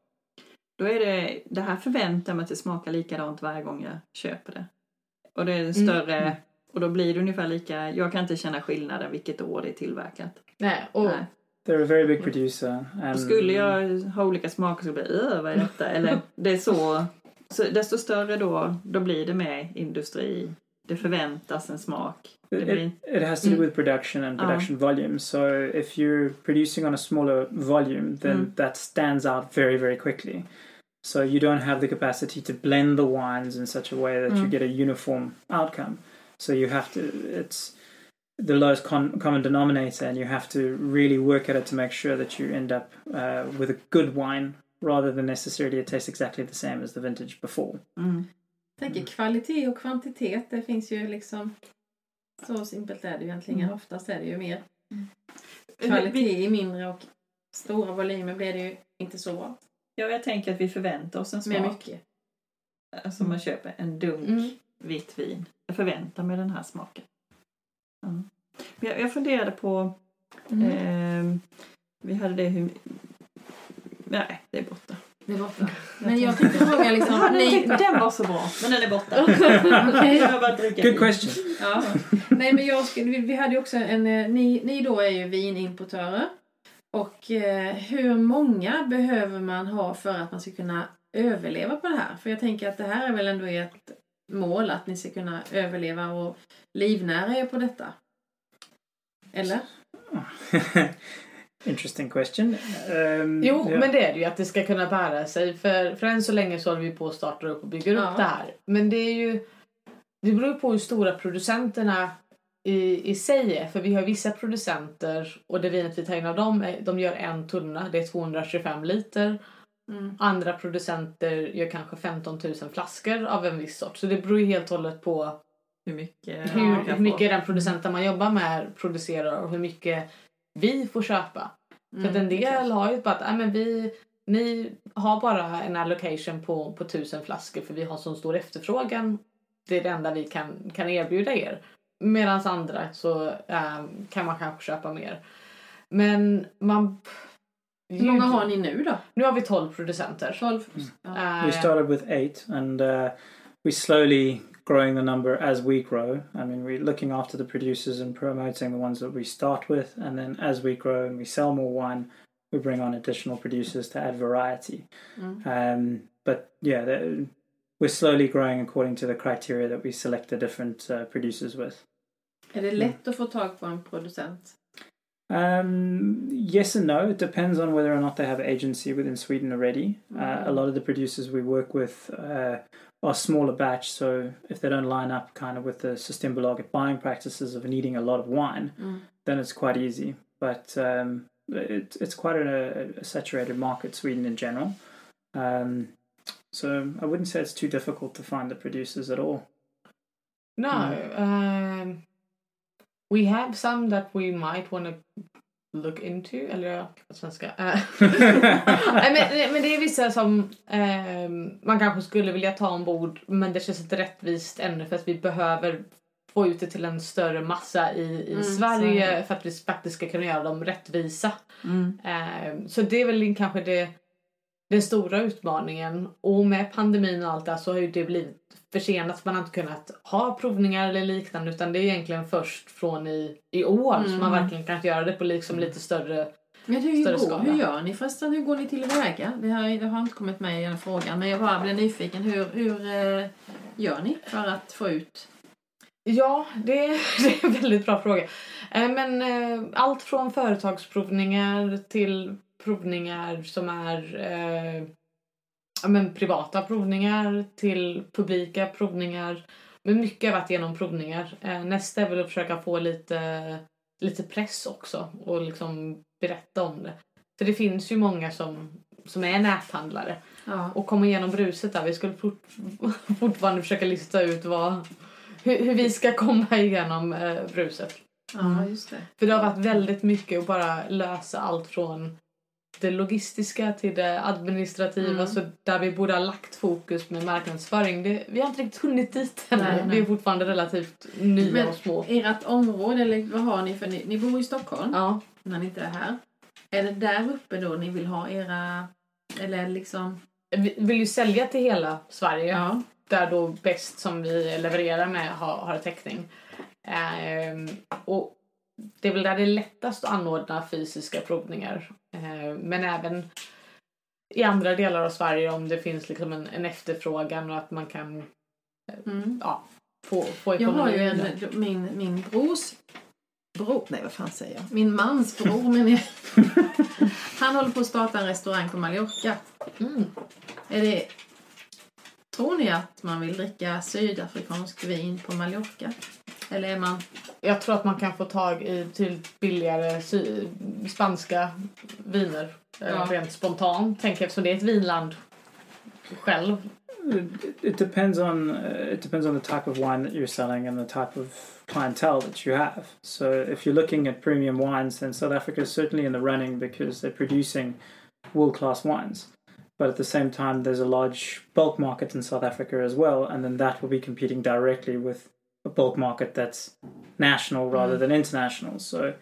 Då är det, det här förväntar jag mig att det smakar likadant varje gång jag köper det. Och det är en större, Mm. och då blir det ungefär lika, jag kan inte känna skillnaden vilket år det är tillverkat. Nej, och Nej. They're a very big producer. Och And skulle jag ha olika smaker så blir det "Öh, vad är detta? Eller det är så, så desto större då, då blir det mer industri. Det förväntas en smak. Det It, blir, it has to do Mm. with production and production volume. So if you're producing on a smaller volume, then Mm. that stands out very, very quickly. So you don't have the capacity to blend the wines in such a way that you Mm. get a uniform outcome. So you have to, it's the lowest con- common denominator, and you have to really work at it to make sure that you end up uh, with a good wine rather than necessarily it tastes exactly the same as the vintage before. mm. Jag tänker kvalitet och kvantitet, det finns ju liksom... Så simpelt är det ju egentligen. Mm. Oftast är det ju mer Vi, kvalitet i mindre och stora volymer blir det ju inte så bra. ja, jag tänker att vi förväntar oss en Mer smak. mycket. Alltså man köper en dunk Mm. vitt vin. Jag förväntar mig den här smaken. Ja. Men jag, jag funderade på, Mm. ehm, vi hade det hur... Nej, det är borta. Det är borta. Men jag tänkte fråga liksom... Ja, den, var så bra, men den är borta. Okej. Jag bara Good question. Ja. Nej men jag skulle, vi, vi hade ju också en, eh, ni, ni då är ju vinimportörer. Och eh, hur många behöver man ha för att man ska kunna överleva på det här? För jag tänker att det här är väl ändå ert mål att ni ska kunna överleva och livnära er på detta. Eller? Interesting question. Um, Jo, yeah. men det är det ju att det ska kunna bära sig. För, för än så länge så håller vi på att starta upp och bygger Ja. upp det här. Men det är ju... Det beror på hur stora producenterna i, i sig är. För vi har vissa producenter och det vinet vi tar in av dem, är, de gör en tunna, det är 225 liter. Mm. Andra producenter gör kanske 15 000 flaskor av en viss sort. Så det beror ju helt och hållet på Hur mycket hur, hur mycket den producenten man jobbar med producerar och hur mycket vi får köpa. För Mm, att en del har ju bara att "Nej, men vi, ni har bara en allocation på, på tusen flaskor för vi har så stor efterfrågan. Det är det enda vi kan, kan erbjuda er. Medan andra så eh, kan man kanske köpa mer. Men man... Hur många har ni nu då? Nu har vi 12 producenter. 12? Mm. Ja. Eh, We started with eight, and uh, we slowly growing the number as we grow. I mean, we're looking after the producers and promoting the ones that we start with, and then as we grow and we sell more wine, we bring on additional producers to add variety. Mm. Um, but yeah, we're slowly growing according to the criteria that we select the different uh, producers with. Är det lätt att få tag på en producent? Um, yes and no. It depends on whether or not they have agency within Sweden already. Uh, a lot of the producers we work with uh, are smaller batch, so if they don't line up kind of with the Systembolaget buying practices of needing a lot of wine, Mm. then it's quite easy. But um, it, it's quite a, a saturated market, Sweden in general. Um, so I wouldn't say it's too difficult to find the producers at all. No. Um, we have some that we might want to look into, eller på svenska. Eh, men, men det är vissa som ehm, man kanske skulle vilja ta ombord men det känns inte rättvist ännu för att vi behöver få ut det till en större massa i, i Mm, Sverige så för att vi faktiskt ska kunna göra dem rättvisa. Mm. Ehm, så det är väl kanske det, den stora utmaningen. Och med pandemin och allt det här så har ju det blivit försenat. Man har inte kunnat ha provningar eller liknande utan det är egentligen först från i, i år som man Mm. verkligen kan göra det på liksom lite större Men hur, går, skala. hur gör ni förresten? Hur går ni tillväga? Det har, det har inte kommit med i den frågan men jag bara blev nyfiken. Hur, hur eh, gör ni för att få ut? Ja, det, det är en väldigt bra fråga. Eh, Men eh, allt från företagsprovningar till provningar som är eh, ja, men privata provningar till publika provningar. Men mycket har varit genom provningar. Eh, nästa är väl att försöka få lite, lite press också och liksom berätta om det. För det finns ju många som, som är näthandlare Ja. och komma igenom bruset där. Vi skulle fort, fortfarande försöka lista ut vad, hur, hur vi ska komma igenom eh, bruset. ja, just det. För det har varit väldigt mycket att bara lösa allt från det logistiska till det administrativa. Mm. Så där vi borde ha lagt fokus med marknadsföring. Det, vi har inte riktigt hunnit dit än. Nej, nej. Vi är fortfarande relativt nya Men- och små. Ert område, eller vad har ni för ni, ni bor i Stockholm Ja. när ni inte är här. Är det där uppe då ni vill ha era, eller liksom? Vi vill ju sälja till hela Sverige. Ja. där då Bäst som vi levererar med har, har täckning. Ehm, och det är väl där det är lättast att anordna fysiska provningar. Ehm, men även i andra delar av Sverige om det finns liksom en, en efterfrågan och att man kan Mm. ja, få, få Jag har ju ekonomi en, min, min brors bror, nej vad fan säger jag? Min mans bror men jag, Han håller på att starta en restaurang på Mallorca. Mm. Är det, tror ni att man vill dricka sydafrikansk vin på Mallorca? Eller är man... Jag tror att man kan få tag i till billigare sy- spanska viner. eh, Ja. Rent spontant, tänker jag, eftersom det är ett vinland själv. It, it depends on it depends on the type of wine that you're selling and the type of clientele that you have. So if you're looking at premium wines, then South Africa is certainly in the running because they're producing world class wines. But at the same time, there's a large bulk market in South Africa as well, and then that will be competing directly with a bulk market that's national rather Mm. than international. So.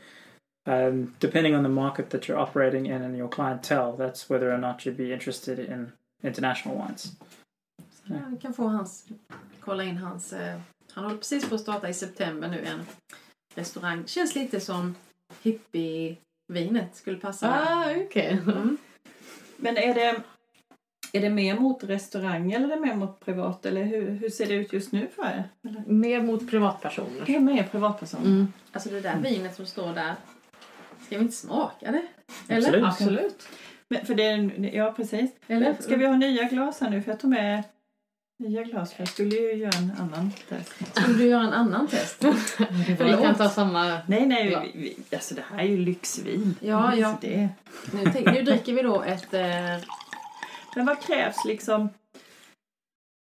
Um, depending on the market that you're operating in and your clientele, that's whether or not you'd be interested in international wines. Ja, vi kan få hans... Kolla in hans... Eh, han håller precis på att starta i september nu en restaurang. Känns lite som hippie-vinet skulle passa. Ah, okej. Mm. Men är det, är det mer mot restaurang eller är det mer mot privat? Eller hur, hur ser det ut just nu för er? Eller? Mer mot privatpersoner. Det är mer privatperson. Mm. Alltså det där vinet som står där. Ska vi inte smaka det? Eller? Absolut. Absolut. Men för det är, ja, precis. Eller? Ska vi ha nya glas här nu? För jag tog med nya glas för jag skulle ju göra en annan test. Skulle du göra en annan test? För vi kan ta samma... Nej, nej, Ja. vi, vi, alltså det här är ju lyxvin. Ja, ja. Det. Nu, tänk- nu dricker vi då ett... Eh, Men vad krävs liksom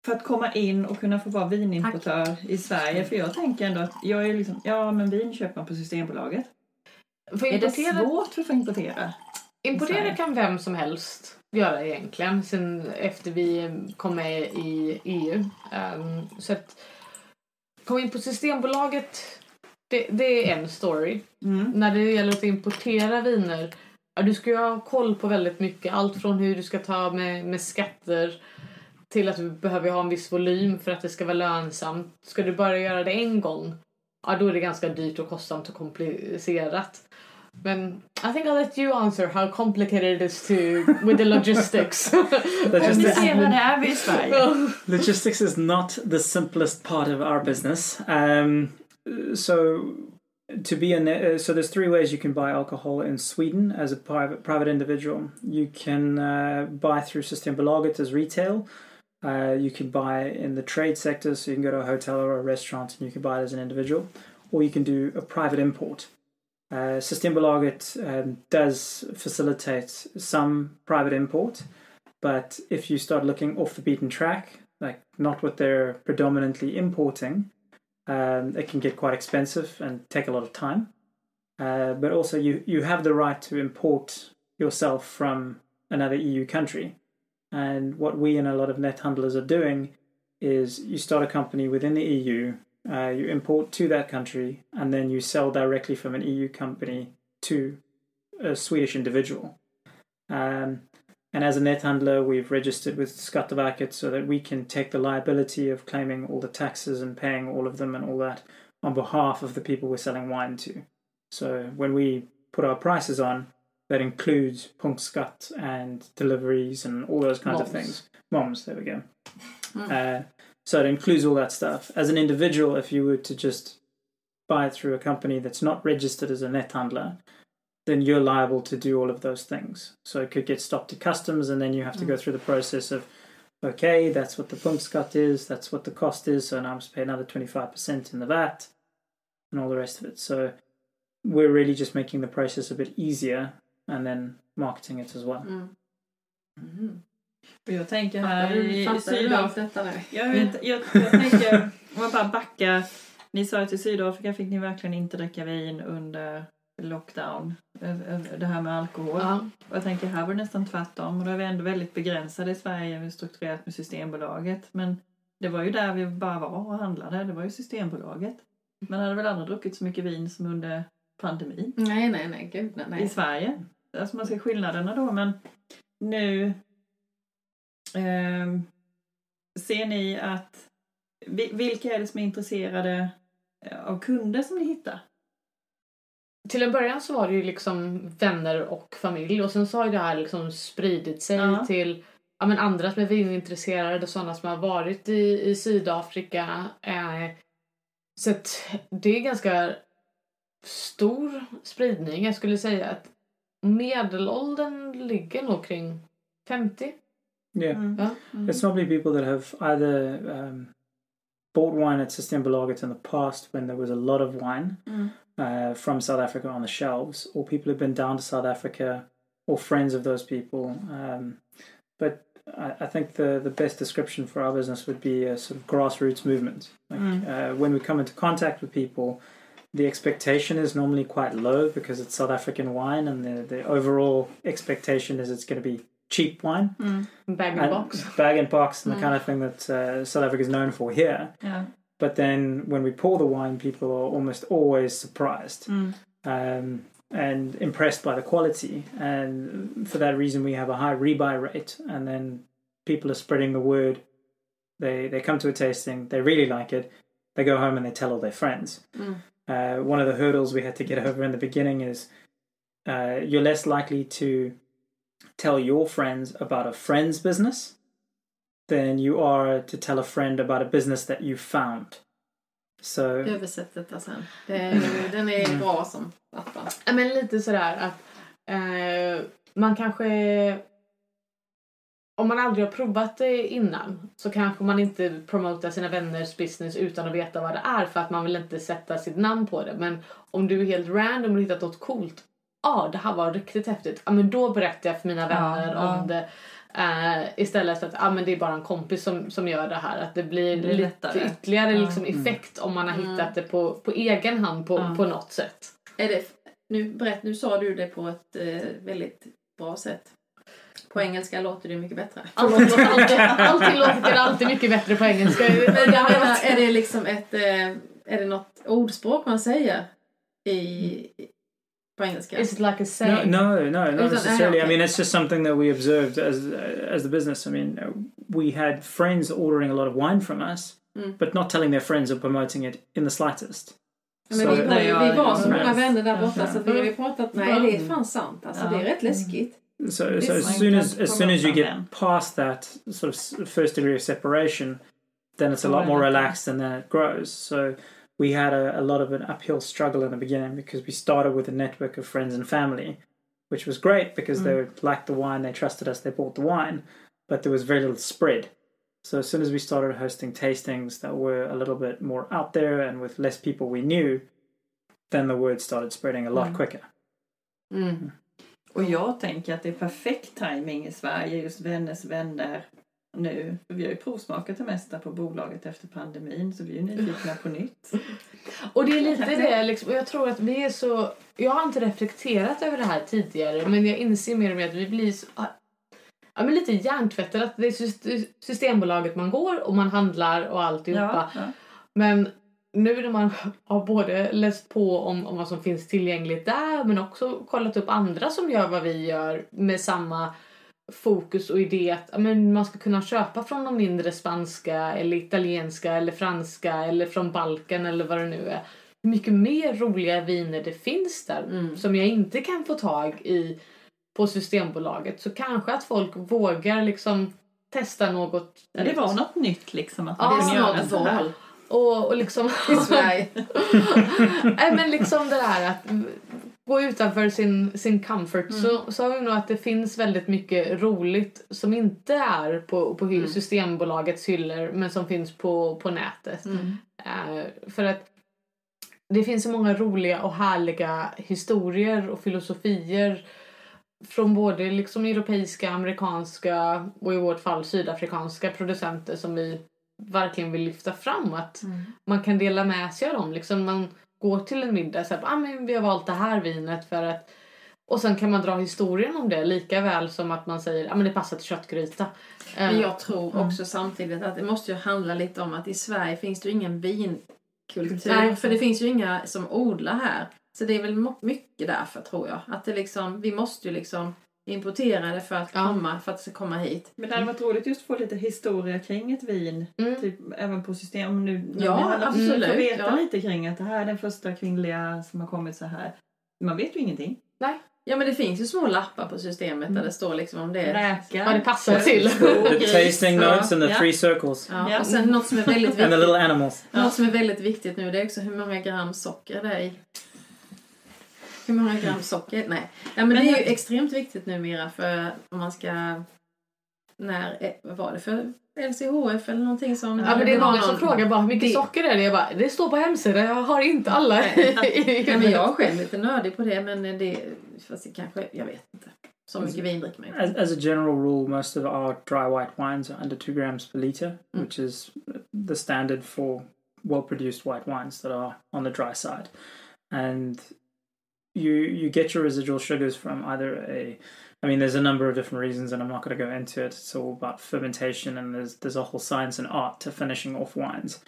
för att komma in och kunna få vara vinimportör i Sverige? För jag tänker ändå att jag är liksom, ja men vin köper man på Systembolaget. För Är det svårt för att få importera? importera kan vem som helst göra egentligen sen efter vi kom med i EU. Ehm, så att komma in på Systembolaget, det, det är en story. Mm. När det gäller att importera viner, ja, du ska ju ha koll på väldigt mycket. Allt från hur du ska ta med, med skatter till att du behöver ha en viss volym för att det ska vara lönsamt. Ska du bara göra det en gång, ja då är det ganska dyrt och kostsamt och komplicerat. Men I think I'll let you answer how complicated it is to with the logistics. Logistics, logistics is not the simplest part of our business. Um, so to be an uh, so there's three ways you can buy alcohol in Sweden as a private private individual. You can uh, buy through Systembolaget as retail. Uh, you can buy in the trade sector, so you can go to a hotel or a restaurant and you can buy it as an individual, or you can do a private import. Uh, Systembolaget um, does facilitate some private import, but if you start looking off the beaten track, like not what they're predominantly importing, um, it can get quite expensive and take a lot of time. Uh, but also, you, you have the right to import yourself from another EU country. And what we and a lot of net handlers are doing is you start a company within the EU, uh, you import to that country, and then you sell directly from an EU company to a Swedish individual. Um, and as a net handler, we've registered with Skatteverket so that we can take the liability of claiming all the taxes and paying all of them and all that on behalf of the people we're selling wine to. So when we put our prices on, that includes punktskatt and deliveries and all those kinds of things. Moms, there we go. Mm. Uh, so it includes all that stuff. As an individual, if you were to just buy it through a company that's not registered as a net handler, then you're liable to do all of those things. So it could get stopped at customs, and then you have to go through the process of, okay, that's what the punktskatt is, that's what the cost is, so now I must pay another 25% in the VAT, and all the rest of it. So we're really just making the process a bit easier and then marketing it as well. Mm. Mm. Och jag tänker här du, i fattar du Sydafrika. allt detta nu? Jag, vet, jag, jag tänker, om man bara backar. Ni sa att i Sydafrika fick ni verkligen inte dricka vin under lockdown. Ö- ö- Det här med alkohol. Ja. Och jag tänker här var det nästan tvärtom. Och då är vi ändå väldigt begränsade i Sverige. Vi är strukturerat med Systembolaget. Men det var ju där vi bara var och handlade. Det var ju Systembolaget. Man hade väl aldrig druckit så mycket vin som under pandemin Nej, nej, nej, gud nej. i. Sverige. Alltså man ser skillnaderna då men nu ehm, ser ni att vi- vilka är det som är intresserade eh, av kunder som ni hittar? Till en början så var det ju liksom vänner och familj och sen så har ju det här liksom spridit sig Ja. till ja, men andra som är vinintresserade, sådana som har varit i, i Sydafrika. Eh, så att det är ganska stor spridning. Jag skulle säga att medelåldern ligger nog kring 50. Yeah. Mm. Ja. Mm. It's normally people that have either um, bought wine at Systembolaget in the past when there was a lot of wine Mm. Uh, from South Africa on the shelves, or people who've been down to South Africa, or friends of those people. Um, but I, I think the, the best description for our business would be a sort of grassroots movement. Like, Mm. uh, when we come into contact with people, the expectation is normally quite low because it's South African wine, and the, the overall expectation is it's going to be cheap wine. Mm. Bag and And box. bag and box, and the Mm. kind of thing that uh, South Africa is known for here. Ja. But then when we pour the wine, people are almost always surprised Mm. um, and impressed by the quality. And for that reason, we have a high rebuy rate. And then people are spreading the word. They they come to a tasting, they really like it. They go home and they tell all their friends. Mm. Uh, one of the hurdles we had to get over in the beginning is uh, you're less likely to tell your friends about a friend's business than you are to tell a friend about a business that you found. So Översätt detta sen. Det är, den är Mm. bra som. Ja, men lite sådär att eh, man kanske... Om man aldrig har provat det innan så kanske man inte promotar sina vänners business utan att veta vad det är för att man vill inte sätta sitt namn på det. Men om du är helt random och hittat något coolt. Ja, det här var riktigt häftigt. Ja, men då berättar jag för mina vänner ja. om det. Eh, istället för att ah, men det är bara en kompis som, som gör det här. Att det blir, Det blir lite lättare. ytterligare liksom, effekt om man har Mm. hittat det på, på egen hand på, Ja. på något sätt. Är det, nu, berätt, nu sa du det på ett eh, väldigt bra sätt. På engelska låter det mycket bättre. Allting låter alltid, allting låter alltid mycket bättre på engelska. Men jag menar, är det liksom ett, eh, är det något ordspråk man säger i, på engelska? Is it like a saying? no, no, no not necessarily. I mean, it's just something that we observed as as the business. I mean, uh, we had friends ordering a lot of wine from us, Mm. but not telling their friends or promoting it in the slightest. Men Så- vi, var, Nej, ju- jag- vi var så jag- många vänner där Ja. borta så att vi har ju pratat, nej det är fan sant alltså, Ja. det är rätt läskigt. So, so as soon as as soon as you get past that sort of first degree of separation, then it's a lot more relaxed, and then it grows. So we had a, a lot of an uphill struggle in the beginning because we started with a network of friends and family, which was great because they liked the wine, they trusted us, they bought the wine, but there was very little spread. So as soon as we started hosting tastings that were a little bit more out there and with less people we knew, then the word started spreading a lot Mm. quicker. Mm. Och jag tänker att det är perfekt timing i Sverige, just vänners vänner. Nu. För vi har ju provsmakat det mesta på bolaget efter pandemin så vi är ju nyfikna på nytt. Och det är lite det liksom, och jag tror att vi är så, jag har inte reflekterat över det här tidigare men jag inser mer och mer att vi blir så, ja men lite hjärntvättade att det är syst- Systembolaget man går och man handlar och alltihopa. Ja, ja. Men nu när man har både läst på om, om vad som finns tillgängligt där men också kollat upp andra som gör vad vi gör med samma fokus och idé att men man ska kunna köpa från de mindre spanska eller italienska eller franska eller från Balkan eller vad det nu är. Hur mycket mer roliga viner det finns där Mm. som jag inte kan få tag i på Systembolaget så kanske att folk vågar liksom testa något Ja, det var något nytt liksom att Ja, man Det är kunde göra snart så här. val och, och liksom i Sverige. Nej men liksom det där att gå utanför sin, sin comfort Mm. så, har vi nog att det finns väldigt mycket roligt som inte är på, på Mm. Systembolagets hyllor men som finns på, på nätet. Mm. Eh, för att det finns så många roliga och härliga historier och filosofier från både liksom europeiska, amerikanska och i vårt fall sydafrikanska producenter som vi verkligen vill lyfta fram. Att Mm. man kan dela med sig av dem. Liksom man går till en middag så här, ah, men vi har valt det här vinet för att och sen kan man dra historien om det lika väl som att man säger att ah, men det passar till köttgryta. Eh, Men jag tror Mm. också samtidigt att det måste ju handla lite om att i Sverige finns det ju ingen vinkultur. Nej. För det finns ju inga som odlar här. Så det är väl mycket därför tror jag. Att det liksom, vi måste ju liksom importera det för att Ja. komma, för att det ska komma hit. Men det hade varit roligt just att få lite historia kring ett vin. Mm. Typ även på system. Om nu, Ja, absolut, Få veta ja. lite kring att det här är den första kvinnliga som har kommit så här. Man vet ju ingenting. Ja men det finns ju små lappar på systemet där det står liksom om det är... Räka. Vad det passar till. The, tasting notes and the Ja. three circles. Ja, Ja. och sen något som är väldigt And the viktigt. little animals. Något som är väldigt viktigt nu det är också hur många gram socker det är i. Hur många gram socker? Nej. Ja, men, Men det är ju extremt viktigt numera för om man ska... När, eh, vad var det för LCHF eller någonting som... Ja, men det är många som någon- frågar bara hur mycket det- socker är det? Jag bara, det står på hemsidan, jag har inte alla Ja, men jag är själv lite nördig på det men det... Fast det kanske... Jag vet inte. Så Alltså, mycket vin dricker man As, inte. as a general rule, most of our dry white wines are under two grams per liter, Mm. which is the standard for well-produced white wines that are on the dry side. And you you get your residual sugars from either a I mean, there's a number of different reasons, and I'm not going to go into it. It's all about fermentation, and there's there's a whole science and art to finishing off wines.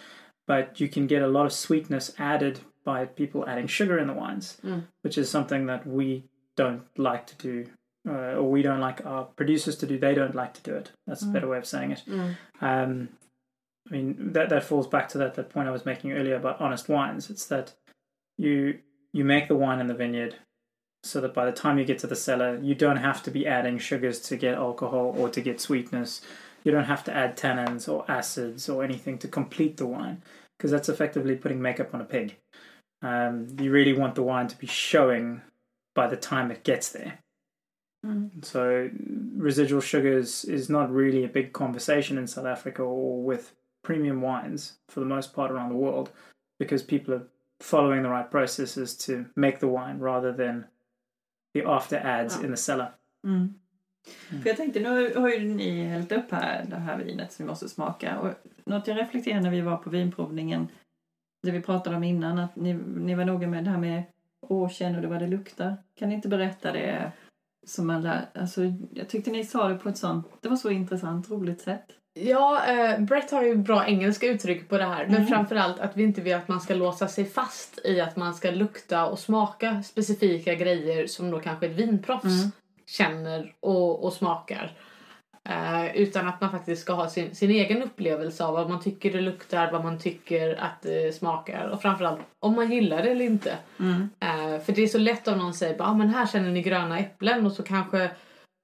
But you can get a lot of sweetness added by people adding sugar in the wines, Mm. which is something that we don't like to do, uh, or we don't like our producers to do. They don't like to do it. That's a Mm. better way of saying it. Mm. Um, I mean that that falls back to that that point I was making earlier about honest wines. It's that you you make the wine in the vineyard, so that by the time you get to the cellar, you don't have to be adding sugars to get alcohol or to get sweetness. You don't have to add tannins or acids or anything to complete the wine, because that's effectively putting makeup on a pig. Um, you really want the wine to be showing by the time it gets there. Mm. So residual sugars is not really a big conversation in South Africa or with premium wines for the most part around the world because people are following the right processes to make the wine rather than the after ads Ja. in the cellar. Mm. Mm. För jag tänkte, nu har ju ni hällt upp här det här vinet som vi måste smaka. Och något jag reflekterade när vi var på vinprovningen, det vi pratade om innan, att ni, ni var noga med det här med Åh, känner du vad det luktar? Kan ni inte berätta det som man lär, alltså, jag tyckte ni sa det på ett sånt, det var så intressant, roligt sätt. Ja, eh, Brett har ju bra engelska uttryck på det här. Men Mm. framförallt att vi inte vill att man ska låsa sig fast i att man ska lukta och smaka specifika grejer som då kanske ett vinproffs Mm. känner och, och smakar. Eh, utan att man faktiskt ska ha sin, sin egen upplevelse av vad man tycker det luktar, vad man tycker att det smakar och framförallt om man gillar det eller inte. Mm. Eh, för det är så lätt om någon säger ah, men här känner ni gröna äpplen och så kanske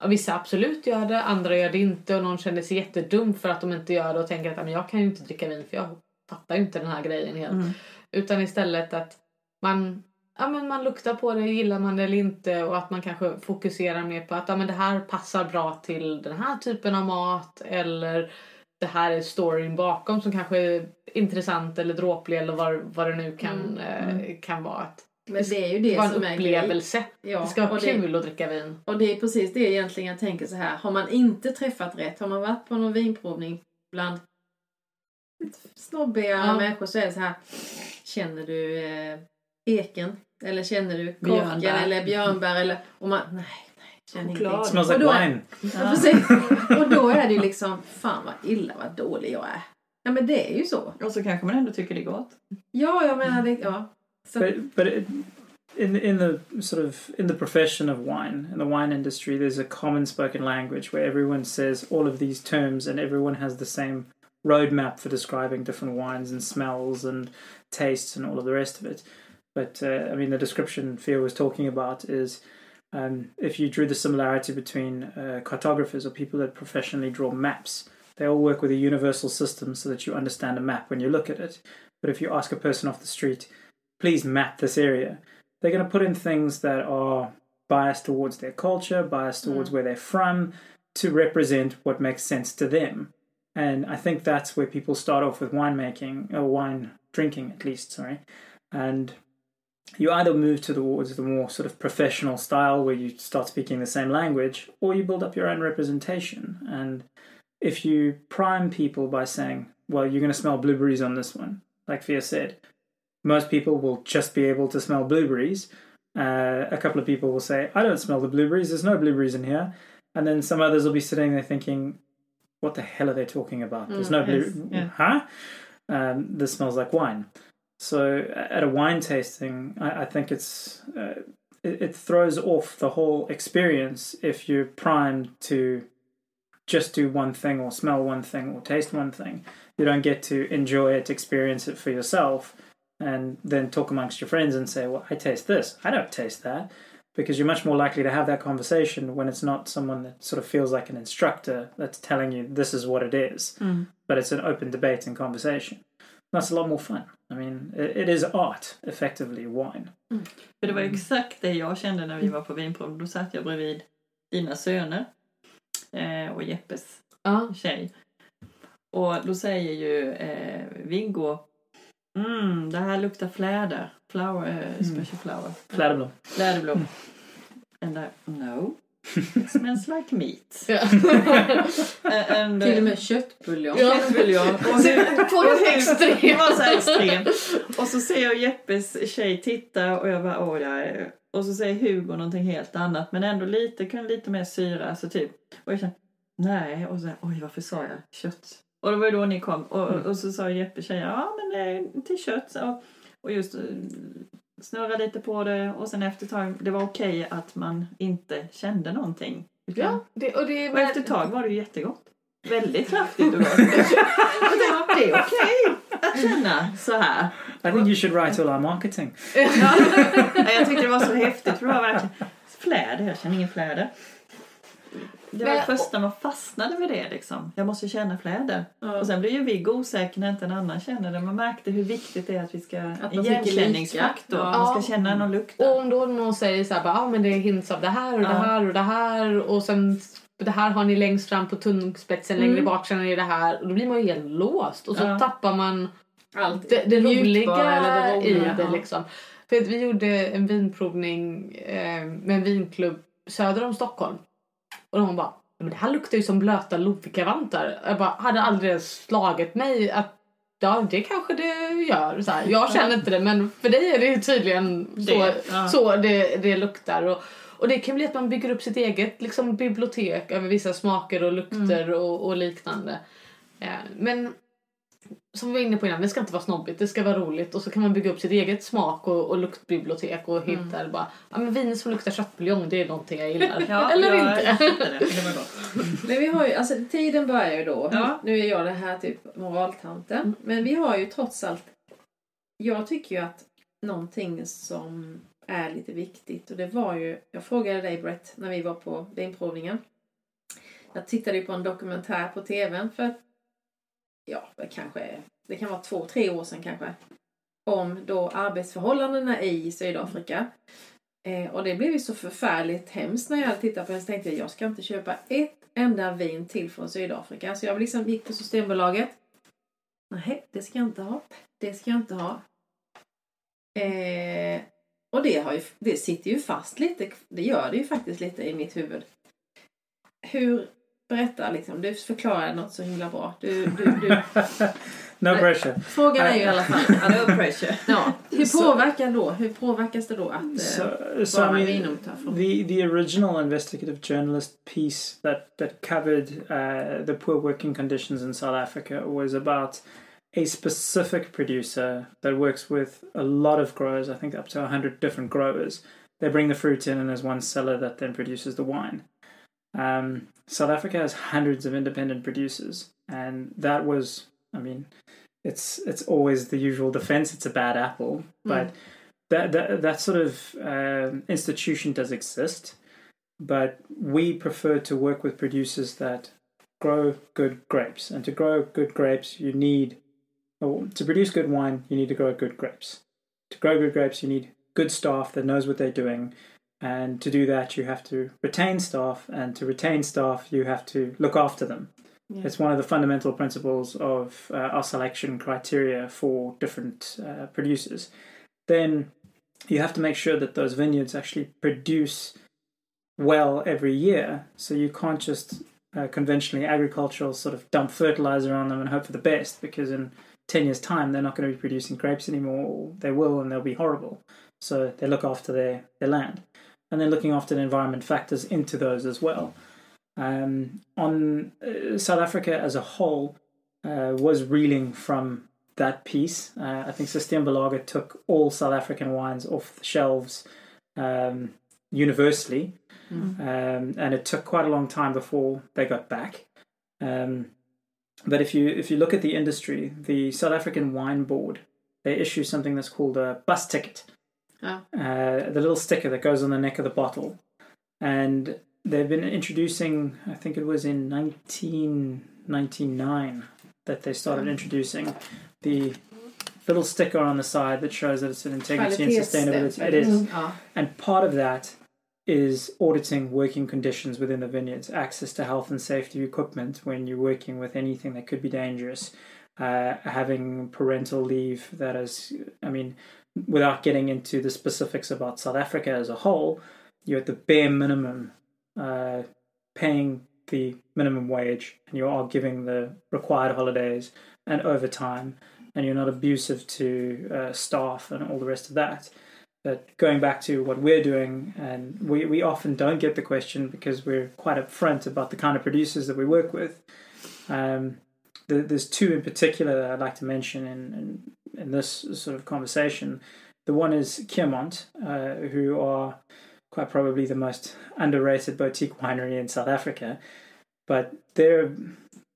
vissa absolut gör det, andra gör det inte och någon känner sig jättedum för att de inte gör det och tänker att "Ah, men jag kan ju inte dricka vin för jag fattar ju inte den här grejen helt. Mm. Utan istället att man, ja, men man luktar på det, gillar man det eller inte och att man kanske fokuserar mer på att ja, men det här passar bra till den här typen av mat eller det här är storyn bakom som kanske är intressant eller dråplig eller vad, vad det nu kan, Mm, eh, kan vara. Att Men det är ju det Det var som en är upplevelse. Ja, Det ska vara och det- kul att dricka vin. Och det är precis det egentligen jag tänker så här. Har man inte träffat rätt, har man varit på någon vinprovning bland snobbiga Ja. människor så är det så här. Känner du eh, eken? Eller känner du korken Björnbär. eller björnbär? Eller, och man, nej, nej, känner Choklad. ingenting. smells Och like då är- wine. Ja, precis. Och då är det ju liksom, fan vad illa, vad dålig jag är. Ja men det är ju så. Och så kanske man ändå tycker det är gott. Ja, jag menar det, ja. Så, But but it, in in the sort of in the profession of wine in the wine industry, there's a common spoken language where everyone says all of these terms and everyone has the same roadmap for describing different wines and smells and tastes and all of the rest of it. But uh, I mean, the description Theo was talking about is. Um, if you drew the similarity between uh, cartographers or people that professionally draw maps, they all work with a universal system so that you understand a map when you look at it. But if you ask a person off the street, please map this area. They're going to put in things that are biased towards their culture, biased hmm. towards where they're from, to represent what makes sense to them. And I think that's where people start off with winemaking, or wine drinking at least, sorry. And you either move towards the more sort of professional style where you start speaking the same language, or you build up your own representation. And if you prime people by saying, well, you're going to smell blueberries on this one, like Fia said, most people will just be able to smell blueberries. Uh, a couple of people will say, I don't smell the blueberries, there's no blueberries in here. And then some others will be sitting there thinking, what the hell are they talking about? There's no Mm, yes, blue. yeah. Huh? Um, this smells like wine. So at a wine tasting, I, I think it's uh, it, it throws off the whole experience if you're primed to just do one thing or smell one thing or taste one thing. You don't get to enjoy it, experience it for yourself, and then talk amongst your friends and say, "Well, I taste this. I don't taste that." Because you're much more likely to have that conversation when it's not someone that sort of feels like an instructor that's telling you this is what it is, Mm. but it's an open debate and conversation. That's a lot more fun. I mean, it, it is art, effectively, wine. För det var exakt det jag kände när vi var på vinprov. Då satt jag bredvid dina söner eh, och Jeppes Ja. tjej. Och då säger ju eh, Viggo Mm, det här luktar fläder. Flower, eh, special flower. Fläderblom. Fläderblom. And I, no. It smells like meat. Eh, and, till och eh, med köttbuljong. Ja. Köttbuljong. Och hur- Två och hur- extremt. Det var så här extremt. Och så ser jag Jeppes tjej titta och jag bara åh jag. Och så säger Hugo någonting helt annat men ändå lite, kunde lite mer syra alltså typ. Och jag kände nej och så här, oj varför sa jag kött? Och det var ju då ni kom och, Mm. och så sa Jeppe tjej ja men det är till kött så. Och just eh, snurra lite på det och sen efter ett tag det var okej att man inte kände någonting. Utan- Ja, det, och det och efter ett tag var det ju jättegott. Väldigt kraftigt och gott. Och det är okej att känna så här. I think you should write all our marketing. Ja, jag tyckte det var så häftigt för det var verkligen fläder, jag känner ingen fläder. Det var det första man fastnade vid det liksom. Jag måste känna fläder. Ja. Och sen blir ju Viggo osäker när inte en annan känner det. Man märkte hur viktigt det är att vi ska... en igenkänningsfaktor. lika. Man Ja. ska känna någon lukt. Och om då någon säger så här, ah, men det är hints av det här och det Ja. här och det här och sen det här har ni längst fram på tungspetsen, längre Mm. bak känner ni det här och då blir man ju helt låst och så Ja. tappar man Allt. det, det roliga eller det i roliga, det ja. liksom. För att vi gjorde en vinprovning eh, med en vinklubb söder om Stockholm och de bara men det här luktar ju som blöta Lovikkavantar. Jag bara, hade aldrig slagit mig att ja, det kanske det gör. Så här. Jag känner inte det men för dig är det ju tydligen så Det, ja. så det, det luktar. Och, och det kan bli att man bygger upp sitt eget liksom, bibliotek över vissa smaker och lukter Mm. och, och liknande. Eh, men som vi var inne på innan, det ska inte vara snobbigt, det ska vara roligt och så kan man bygga upp sitt eget smak och, och luktbibliotek och Mm. hitta bara, ja men vin som luktar köttbuljong det är någonting jag gillar. Ja, Eller jag inte. Men vi har ju, alltså tiden börjar ju då. Ja. Nu är jag det här typ moraltanten. Men vi har ju trots allt, jag tycker ju att någonting som är lite viktigt och det var ju, jag frågade dig Brett när vi var på vinprovningen. Jag tittade ju på en dokumentär på tvn för, ja det kanske, det kan vara två, tre år sedan kanske. Om då arbetsförhållandena i Sydafrika. Eh, och det blev ju så förfärligt hemskt när jag tittade på det. Så tänkte jag, jag ska inte köpa ett enda vin till från Sydafrika. Så jag liksom gick på Systembolaget. Nej, det ska jag inte ha. Det ska jag inte ha. Eh, Och det, har ju, det sitter ju fast lite, det gör det ju faktiskt lite i mitt huvud. Hur, berätta liksom, du förklarar något så himla bra. Du, du, du, no pressure. frågan är ju i alla fall, No pressure. ja, hur påverkar då, hur påverkas det då att eh, So, so vara I mean, the the original investigative journalist piece that that covered uh, the poor working conditions in South Africa was about a specific producer that works with a lot of growers. I think up to hundred different growers. They bring the fruit in, and there's one seller that then produces the wine. Um, South Africa has hundreds of independent producers, and that was, I mean, it's it's always the usual defense. It's a bad apple, but that that that sort of um, institution does exist, but we prefer to work with producers that grow good grapes, and to grow good grapes, you need, or to produce good wine, you need to grow good grapes. To grow good grapes, you need good staff that knows what they're doing, and to do that, you have to retain staff, and to retain staff, you have to look after them. Yeah. It's one of the fundamental principles of uh, our selection criteria for different uh, producers. Then you have to make sure that those vineyards actually produce well every year. So you can't just uh, conventionally agricultural sort of dump fertilizer on them and hope for the best because in 10 years' time they're not going to be producing grapes anymore, they will and they'll be horrible. So they look after their, their land. And then looking after the environment factors into those as well. Um, on uh, South Africa as a whole uh, was reeling from that piece. Uh, I think Systembolaget took all South African wines off the shelves um, universally, Mm. um, and it took quite a long time before they got back. Um, but if you if you look at the industry, the South African Wine Board they issue something that's called a bus ticket, Ah. uh, the little sticker that goes on the neck of the bottle, and they've been introducing. I think it was in 1999 that they started introducing the little sticker on the side that shows that it's an integrity and sustainability. It is. Mm, ja. And part of that is auditing working conditions within the vineyards, access to health and safety equipment when you're working with anything that could be dangerous, uh, having parental leave that is, I mean, without getting into the specifics about South Africa as a whole, you're at the bare minimum uh, paying the minimum wage and you are giving the required holidays and overtime and you're not abusive to uh, staff and all the rest of that. But going back to what we're doing, and we, we often don't get the question because we're quite upfront about the kind of producers that we work with. Um, the, there's two in particular that I'd like to mention in, in, in this sort of conversation. The one is Kiermont, uh, who are quite probably the most underrated boutique winery in South Africa. But their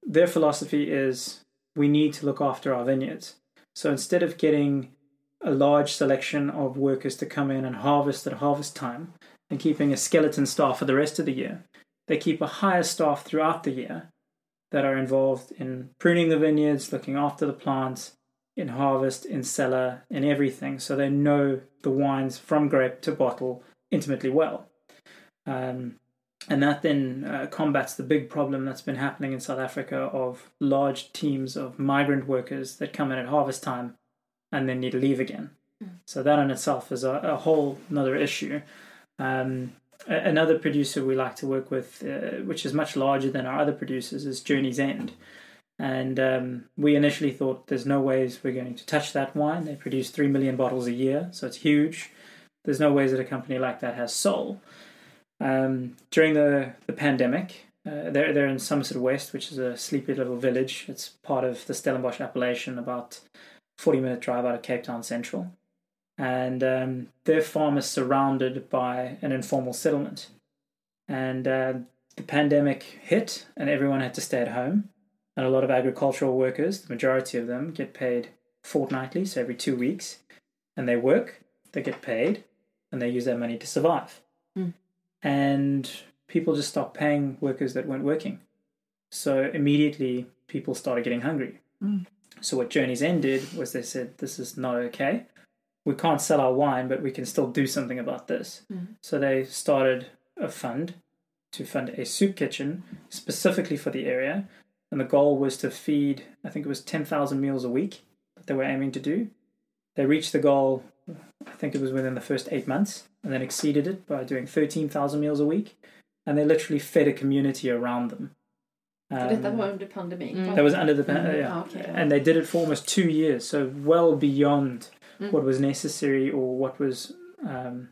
their philosophy is we need to look after our vineyards. So instead of getting a large selection of workers to come in and harvest at harvest time and keeping a skeleton staff for the rest of the year, they keep a higher staff throughout the year that are involved in pruning the vineyards, looking after the plants, in harvest, in cellar, in everything. So they know the wines from grape to bottle intimately well. Um, and that then uh, combats the big problem that's been happening in South Africa of large teams of migrant workers that come in at harvest time and then need to leave again. So that in itself is a, a whole another issue. Um, another producer we like to work with, uh, which is much larger than our other producers, is Journey's End. And um, we initially thought there's no ways we're going to touch that wine. They produce 3 million bottles a year, so it's huge. There's no ways that a company like that has soul. Um, during the, the pandemic, uh, they're, they're in Somerset West, which is a sleepy little village. It's part of the Stellenbosch appellation, about 40 minute drive out of Cape Town Central. And um, their farm is surrounded by an informal settlement. And uh, the pandemic hit, and everyone had to stay at home. And a lot of agricultural workers, the majority of them, get paid fortnightly, so every two weeks. And they work, they get paid, and they use their money to survive. Mm. And people just stopped paying workers that weren't working. So immediately people started getting hungry. Mm. So what Journey's End did was they said, this is not okay. We can't sell our wine, but we can still do something about this. Mhm. So they started a fund to fund a soup kitchen specifically for the area. And the goal was to feed, I think it was 10,000 meals a week that they were aiming to do. They reached the goal I think it was within the first eight months, and then exceeded it by doing 13,000 meals a week. And they literally fed a community around them. För detta Um, var under pandemin. Mm. that was under the pan- Mm, yeah. ah, okay. and they did it for almost two years, so well beyond Mm. what was necessary or what was um,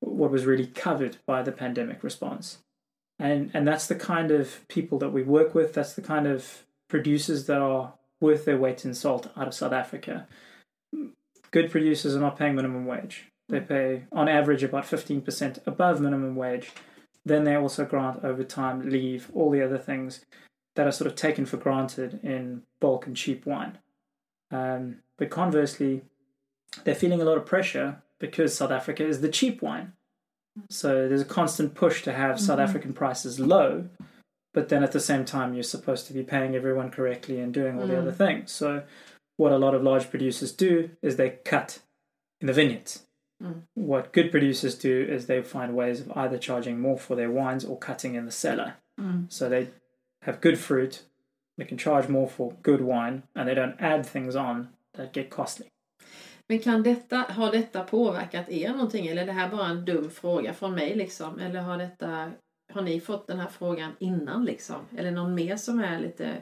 what was really covered by the pandemic response. And and that's the kind of people that we work with. That's the kind of producers that are worth their weight in salt out of South Africa. Good producers are not paying minimum wage. They pay on average about fifteen percent above minimum wage. Then they also grant overtime, leave, all the other things that are sort of taken for granted in bulk and cheap wine. Um, but conversely, they're feeling a lot of pressure because South Africa is the cheap wine. So there's a constant push to have South Mhm. African prices low, but then at the same time, you're supposed to be paying everyone correctly and doing all the Mm. other things. So what a lot of large producers do is they cut in the vineyards. Mm. What good producers do is they find ways of either charging more for their wines or cutting in the cellar. Mm. So they have good fruit, they can charge more for good wine, and they don't add things on that get costly. Men kan detta, har detta påverkat er någonting eller är det här bara en dum fråga från mig liksom? Eller har detta, har ni fått den här frågan innan liksom? Eller någon mer som är lite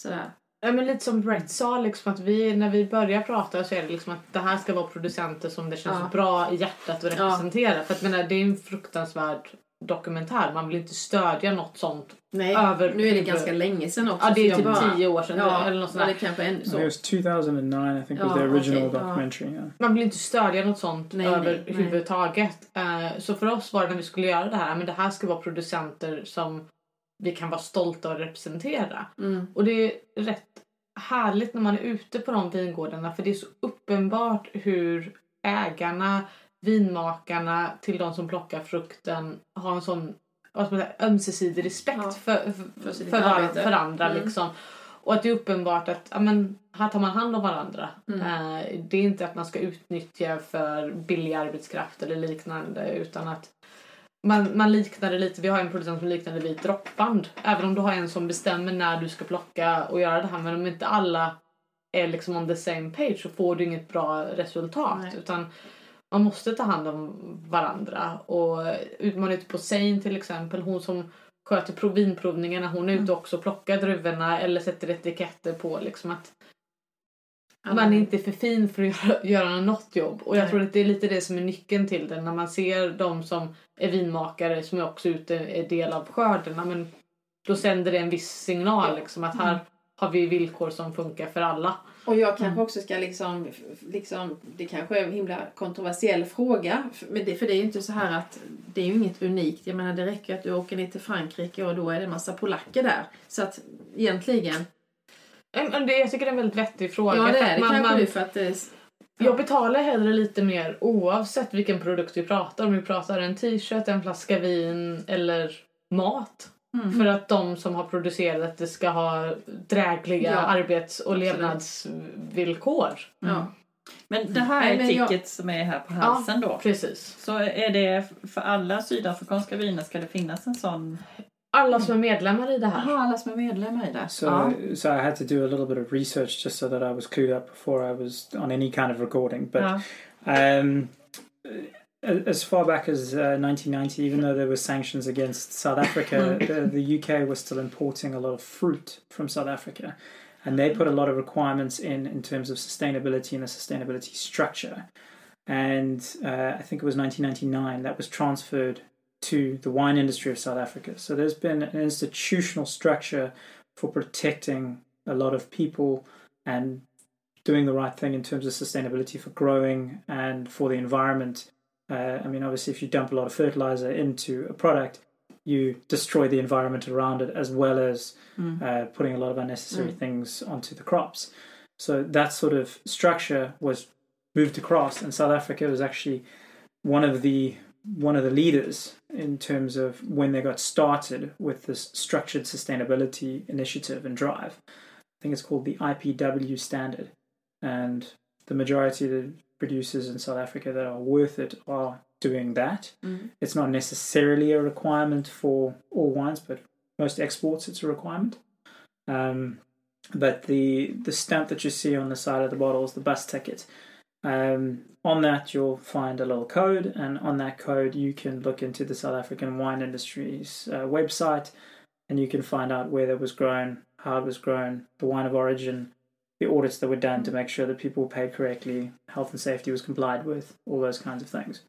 sådär? Ja, men lite som Brett sa, liksom att vi, när vi börjar prata så är det liksom att det här ska vara producenter som det känns Ja. bra i hjärtat att Ja. representera. För att, menar, det är en fruktansvärd dokumentär. Man vill inte stödja något sånt. Nej, Över- nu är det ganska länge sedan också. Ja, det är typ bara- tio år sedan Ja, eller något sånt eller kanske ännu så. it was 2009, I think, was Ja, the original ja. documentary. Yeah. Man vill inte stödja något sånt Nej, överhuvudtaget. Eh, Så för oss var det när vi skulle göra det här, men det här ska vara producenter som vi kan vara stolta och representera. Mm. Och det är rätt härligt när man är ute på de vingårdarna för det är så uppenbart hur ägarna, vinmakarna till de som plockar frukten har en sån vad ska man säga, ömsesidig respekt Ja, för, för, för för, var, för andra. Mm. Liksom. Och att det är uppenbart att ja, men, här tar man hand om varandra. Mm. Eh, det är inte att man ska utnyttja för billig arbetskraft eller liknande utan att man, man liknar det lite, vi har en producent som liknar det vid ett droppband. Även om du har en som bestämmer när du ska plocka och göra det här men om inte alla är liksom on the same page så får du inget bra resultat. Nej. Utan man måste ta hand om varandra. Och man är ute på Sein till exempel, hon som sköter prov- vinprovningarna, hon är ute också och plockar druvorna eller sätter etiketter på liksom att man är inte för fin för att göra, göra något jobb. Och jag tror att det är lite det som är nyckeln till det. När man ser de som är vinmakare som är också ute är del av skörden. Men då sänder det en viss signal liksom att här Mm. har vi villkor som funkar för alla. Och jag kanske Mm. också ska liksom, liksom, det kanske är en himla kontroversiell fråga. Men det, för det är ju inte så här att det är ju inget unikt. Jag menar det räcker att du åker ner till Frankrike och då är det en massa polacker där. Så att egentligen, det, jag tycker det är en väldigt vettig fråga. ja det är det man- kanske man- du för att det, Jag betalar hellre lite mer oavsett vilken produkt vi pratar om. Vi pratar en t-shirt, en flaska vin eller mat. Mm. För att de som har producerat det ska ha drägliga Ja, arbets och absolut. levnadsvillkor. ja. Men det här är men jag- ticket som är här på halsen då. Precis. Så är det för alla sydafrikanska viner ska det finnas en sån? Alla som är medlemmar i det här. Jaha, alla som är medlemmar i det? So, Ja. so I had to do a little bit of research just so that I was clued up before I was on any kind of recording. But Ja. um, as far back as uh, 1990, even though there were sanctions against South Africa, the, the UK was still importing a lot of fruit from South Africa, and they put a lot of requirements in in terms of sustainability and the sustainability structure. And uh, I think it was 1999 that was transferred to the wine industry of South Africa. So there's been an institutional structure for protecting a lot of people and doing the right thing in terms of sustainability for growing and for the environment. Uh, I mean, obviously, if you dump a lot of fertilizer into a product, you destroy the environment around it as well as Mm. uh, putting a lot of unnecessary Mm. things onto the crops. So that sort of structure was moved across, and South Africa was actually one of the one of the leaders in terms of when they got started with this structured sustainability initiative and drive. I think it's called the IPW standard, and the majority of the producers in South Africa that are worth it are doing that. Mm. It's not necessarily a requirement for all wines, but most exports it's a requirement. Um, but the the stamp that you see on the side of the bottle is the bus ticket. Um, on that, you'll find a little code, and on that code, you can look into the South African wine industry's uh, website, and you can find out where that was grown, how it was grown, the wine of origin, the audits that were done to make sure that people were paid correctly, health and safety was complied with, all those kinds of things.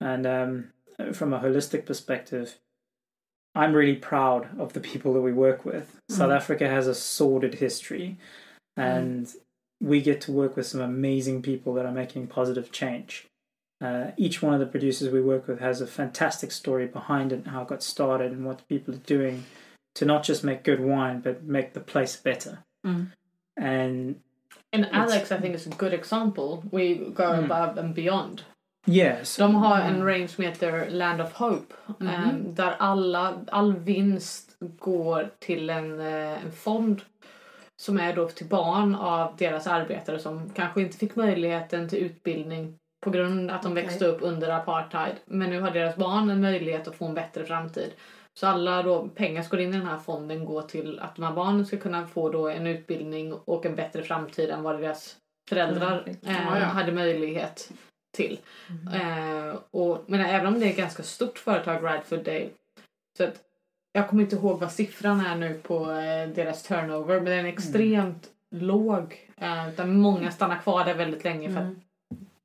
And um, from a holistic perspective, I'm really proud of the people that we work with. South Africa has a sordid history, and we get to work with some amazing people that are making positive change. Uh, each one of the producers we work with has a fantastic story behind it, how it got started, and what the people are doing to not just make good wine, but make the place better. Mm. And And Alex, I think, is a good example. We go Mm. above and beyond. yes, De har en range som heter Land of Hope. Mhm. eh, där alla, all vinst går till en, eh, en fond som är då till barn av deras arbetare som kanske inte fick möjligheten till utbildning på grund av att de växte upp under apartheid. Men nu har deras barn en möjlighet att få en bättre framtid. Så alla då, pengar som går in i den här fonden går till att de här barnen ska kunna få då en utbildning och en bättre framtid än vad deras föräldrar Mm. eh, ja. hade möjlighet till. Eh, och, men även om det är ett ganska stort företag, Radford Dale, så att jag kommer inte ihåg vad siffran är nu på eh, deras turnover, men den är extremt låg. Eh, utan många stannar kvar där väldigt länge för att Mm.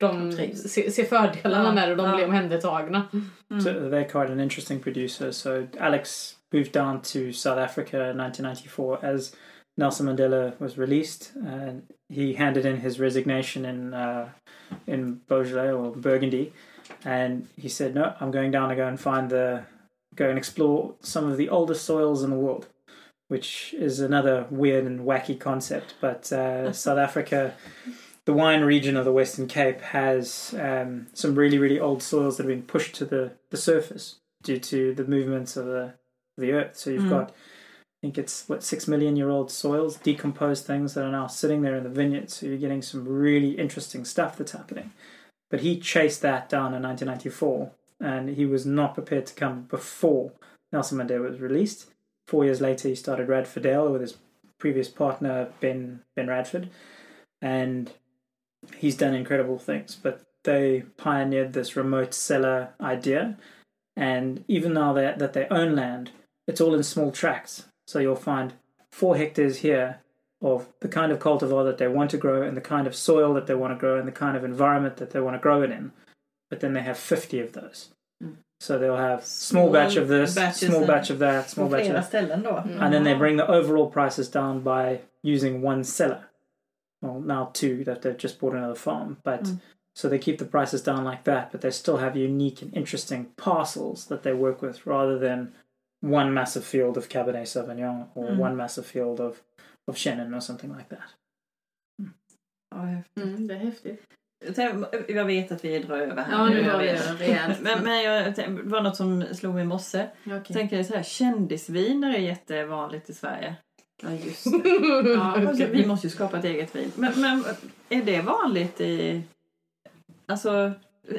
De De ser, ser fördelarna med det och de ja. blir omhändertagna. So they're quite an interesting producer. So Alex moved down to South Africa in 1994 as Nelson Mandela was released, and he handed in his resignation in uh, in Beaujolais or Burgundy, and he said, "No, I'm going down to go and find the go and explore some of the oldest soils in the world." Which is another weird and wacky concept, but uh, South Africa the wine region of the Western Cape has um, some really, really old soils that have been pushed to the, the surface due to the movements of the the earth. So you've Mm. got, I think it's what six million year old soils, decomposed things that are now sitting there in the vineyard. So you're getting some really interesting stuff that's happening. But he chased that down in 1994, and he was not prepared to come before Nelson Mandela was released. Four years later, he started Radford Dale with his previous partner Ben Ben Radford, and he's done incredible things. But they pioneered this remote cellar idea, and even now that that they own land, it's all in small tracts. So you'll find four hectares here of the kind of cultivar that they want to grow, and the kind of soil that they want to grow, and the kind of environment that they want to grow it in. But then they have fifty of those. Mm. So they'll have small, Small batch of this, small batch of that, small batch of that. and then they bring the overall prices down by using one seller. Well, now two that they've just bought another farm, but Mm. so they keep the prices down like that, but they still have unique and interesting parcels that they work with rather than one massive field of Cabernet Sauvignon or Mm. one massive field of of Chenin or something like that. Ja, häftigt. Mm, det är häftigt. Jag vet att vi drar över här Ja, nu jag drar vi vet. över rejält. Men, men jag, det var något som slog mig i morse. Okej. tänker så här, kändisviner är jättevanligt i Sverige. Ja, just det. Ja, alltså, vi måste ju skapa ett eget vin. Men, men är det vanligt i... Alltså,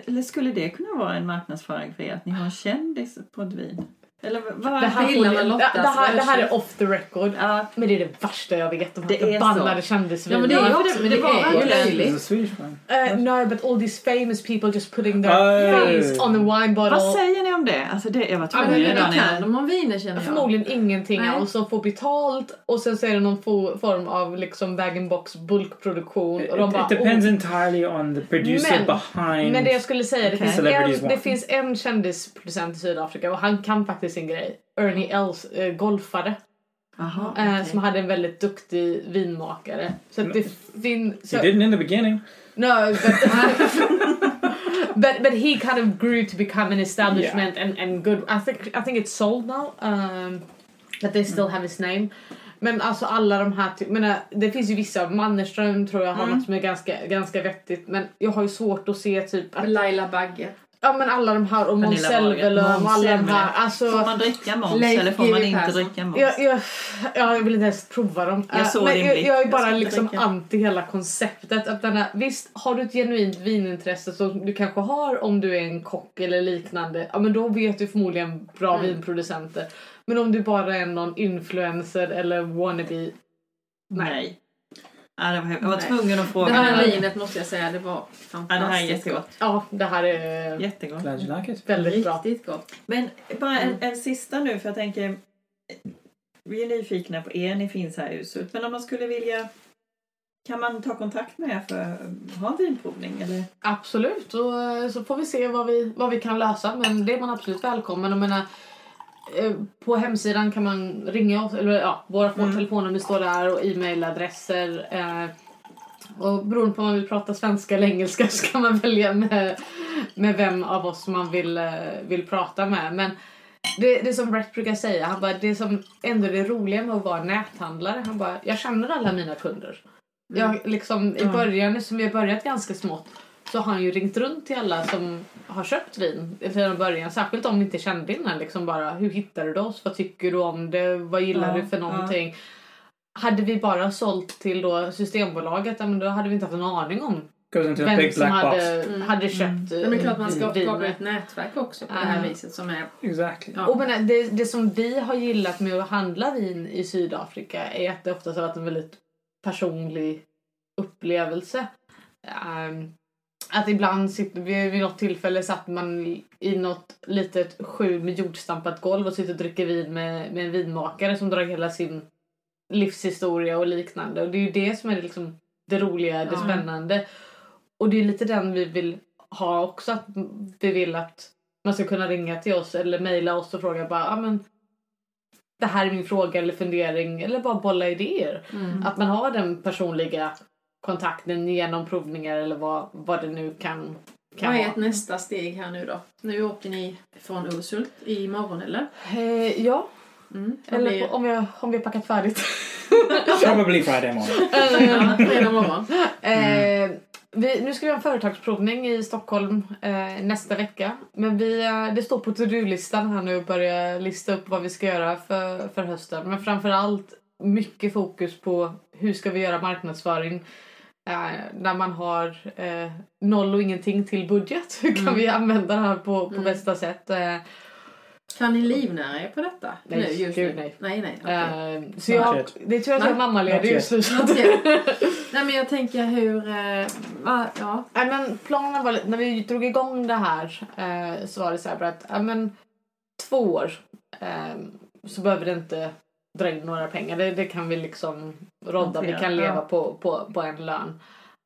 eller skulle det kunna vara en marknadsföring för er att ni har en kändis på ett vin? Eller vad? Det här, ni- Lottas det, det, här, det här är off the record. Ja, Men det är det värsta jag vet. De Det här är förbannade så. kändisvinerna. Ja, men det är också, men det var är ju löjligt. Uh, no, but all these famous people just putting their Oh. face on the wine bottle. vad säger om det? Alltså det, jag var Ja, tvungen det redan kan de om viner känner jag. Förmodligen ingenting Nej. alls. De får betalt och sen så är det någon fo- form av liksom bag-in-box bulkproduktion. It, Och de it bara, depends oh. entirely on the producer Men- behind. Men det jag skulle säga, det, Okej. finns, en, det finns en kändisproducent i Sydafrika och han kan faktiskt sin grej. Ernie Els, eh, golfare, Jaha, eh, okej. som hade en väldigt duktig vinmakare. Så att det finns... he didn't in the beginning. No, but, but but he kind of grew to become an establishment and, and good. I think I think it's sold now, um, but they still have his name. Men alltså alla de här, typ, menar, det finns ju vissa, Mannerström tror jag har Mm. något som är ganska, ganska vettigt men jag har ju svårt att se typ att, Laila Bagge. Ja men alla de här och Måns. Zelmerlöw och alla de här, alltså Får man dricka Måns eller får man inte dricka Måns? jag, jag, ja, jag vill inte ens prova dem. Jag Eh, såg men din jag, jag är Jag bara inte liksom dricka. anti hela konceptet. Att den här, visst, har du ett genuint vinintresse som du kanske har om du är en kock eller liknande, ja men då vet du förmodligen bra Mm. vinproducenter. Men om du bara är någon influencer eller wannabe, Nej. Ja, det var, jag var Nej. tvungen att Det fråga. här vinet måste jag säga, det var Ja, fantastiskt det här är jättegott. Ja, det här är Jättegott. Glad you like it. väldigt bra. Riktigt gott. Men bara en, en sista nu för jag tänker vi är nyfikna på er, ni finns här i huset. Men om man skulle vilja kan man ta kontakt med er för att ha en vinprovning? Eller? Absolut, och så får vi se vad vi, vad vi kan lösa. Men det är man absolut välkommen. Jag menar, på hemsidan kan man ringa oss, eller ja, våra Mm. telefonnummer står där och e-mailadresser. Eh, och beroende på om man vill prata svenska eller engelska så kan man välja med, med vem av oss man vill, eh, vill prata med. Men det, det som Brett brukar säga, han bara, det som ändå är det roliga med att vara näthandlare, han bara, jag känner alla mina kunder. Jag, liksom, I Ja. början, som vi har börjat ganska smått, så har han ju ringt runt till alla som har köpt vin till en början. Särskilt om vi inte kände innan. Liksom bara, hur hittade du oss? Vad tycker du om det? Vad gillar Ja, du för ja. någonting? Hade vi bara sålt till då Systembolaget, ja, men då hade vi inte haft en aning om vem som black box. hade, Mm. hade köpt Ja, men det är klart man ska eh, vin. skapa ett nätverk också på det här Ja. viset som är... Exactly. Ja. Och men det, det som vi har gillat med att handla vin i Sydafrika är att det oftast har varit en väldigt personlig upplevelse. Ehm, att ibland sitter vid något tillfälle satt man i något litet skjul med jordstampat golv och sitter och dricker vin med, med en vinmakare som drar hela sin livshistoria och liknande. Och det är ju det som är liksom det roliga, det Ja. spännande. Och det är lite den vi vill ha också. Att vi vill att man ska kunna ringa till oss eller mejla oss och fråga bara ah, men det här är min fråga eller fundering eller bara bolla idéer. Mm. Att man har den personliga kontakten genom provningar eller vad, vad det nu kan, kan Vad är ett nästa steg här nu då? Nu åker ni från Urshult imorgon eller? Eh, ja, Mm. Eller blir- om, jag, om vi har packat färdigt. Probably Friday morning. Ja, fredag morgon. Eh, vi, nu ska vi ha en företagsprovning i Stockholm eh, nästa vecka. Men vi, eh, det står på to-do-listan här nu att börja lista upp vad vi ska göra för, för hösten. Men framförallt mycket fokus på hur ska vi göra marknadsföring när man har eh, noll och ingenting till budget. Hur kan Mm. vi använda det här på, på Mm. bästa sätt? Eh, Kan ni livnära er på detta? Nej, nu, just gud, nu? nej. Nej, nej. okej. eh, så jag, yet. det är tur att jag är Nej, mammaledig just nu. Nej, men jag tänker hur... eh, va- ja. Nej, men planen var när vi drog igång det här eh, så var det så här bara att ja, men, två år eh, så behöver det inte dra in några pengar. Det, det kan vi liksom rodda. Vi kan leva ja. på, på, på en lön.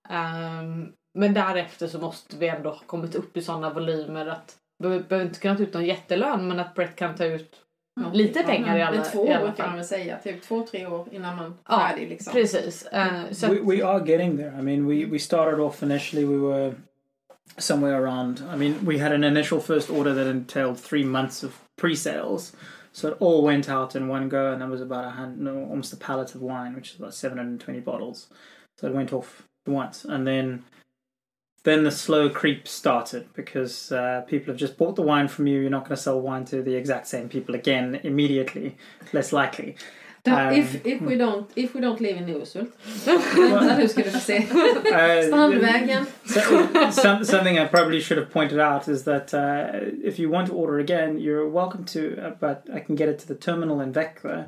Ehm, men därefter så måste vi ändå ha kommit upp i sådana volymer att vi behöver inte kunna ta ut någon jättelön men att Brett kan ta ut Ja. lite pengar i alla, Men två i alla år kan man fall. väl säga. Typ två, tre år innan man är Ja, färdig liksom. Precis. Eh, så att, We, we are getting there. I mean, we, we started off initially, we were somewhere around, I mean, we had an initial first order that entailed three months of pre sales. So it all went out in one go, and that was about a hundred, no, almost a pallet of wine, which is about 720 bottles. So it went off once. And then then the slow creep started because uh, people have just bought the wine from you. You're not going to sell wine to the exact same people again immediately, less likely. Då, Um, if, if, we don't, if we don't live in Urshult. Vänta, nu ska du få se. Uh, Strandvägen. So, some, something I probably should have pointed out is that uh, if you want to order again, you're welcome to, uh, but I can get it to the terminal in Växjö,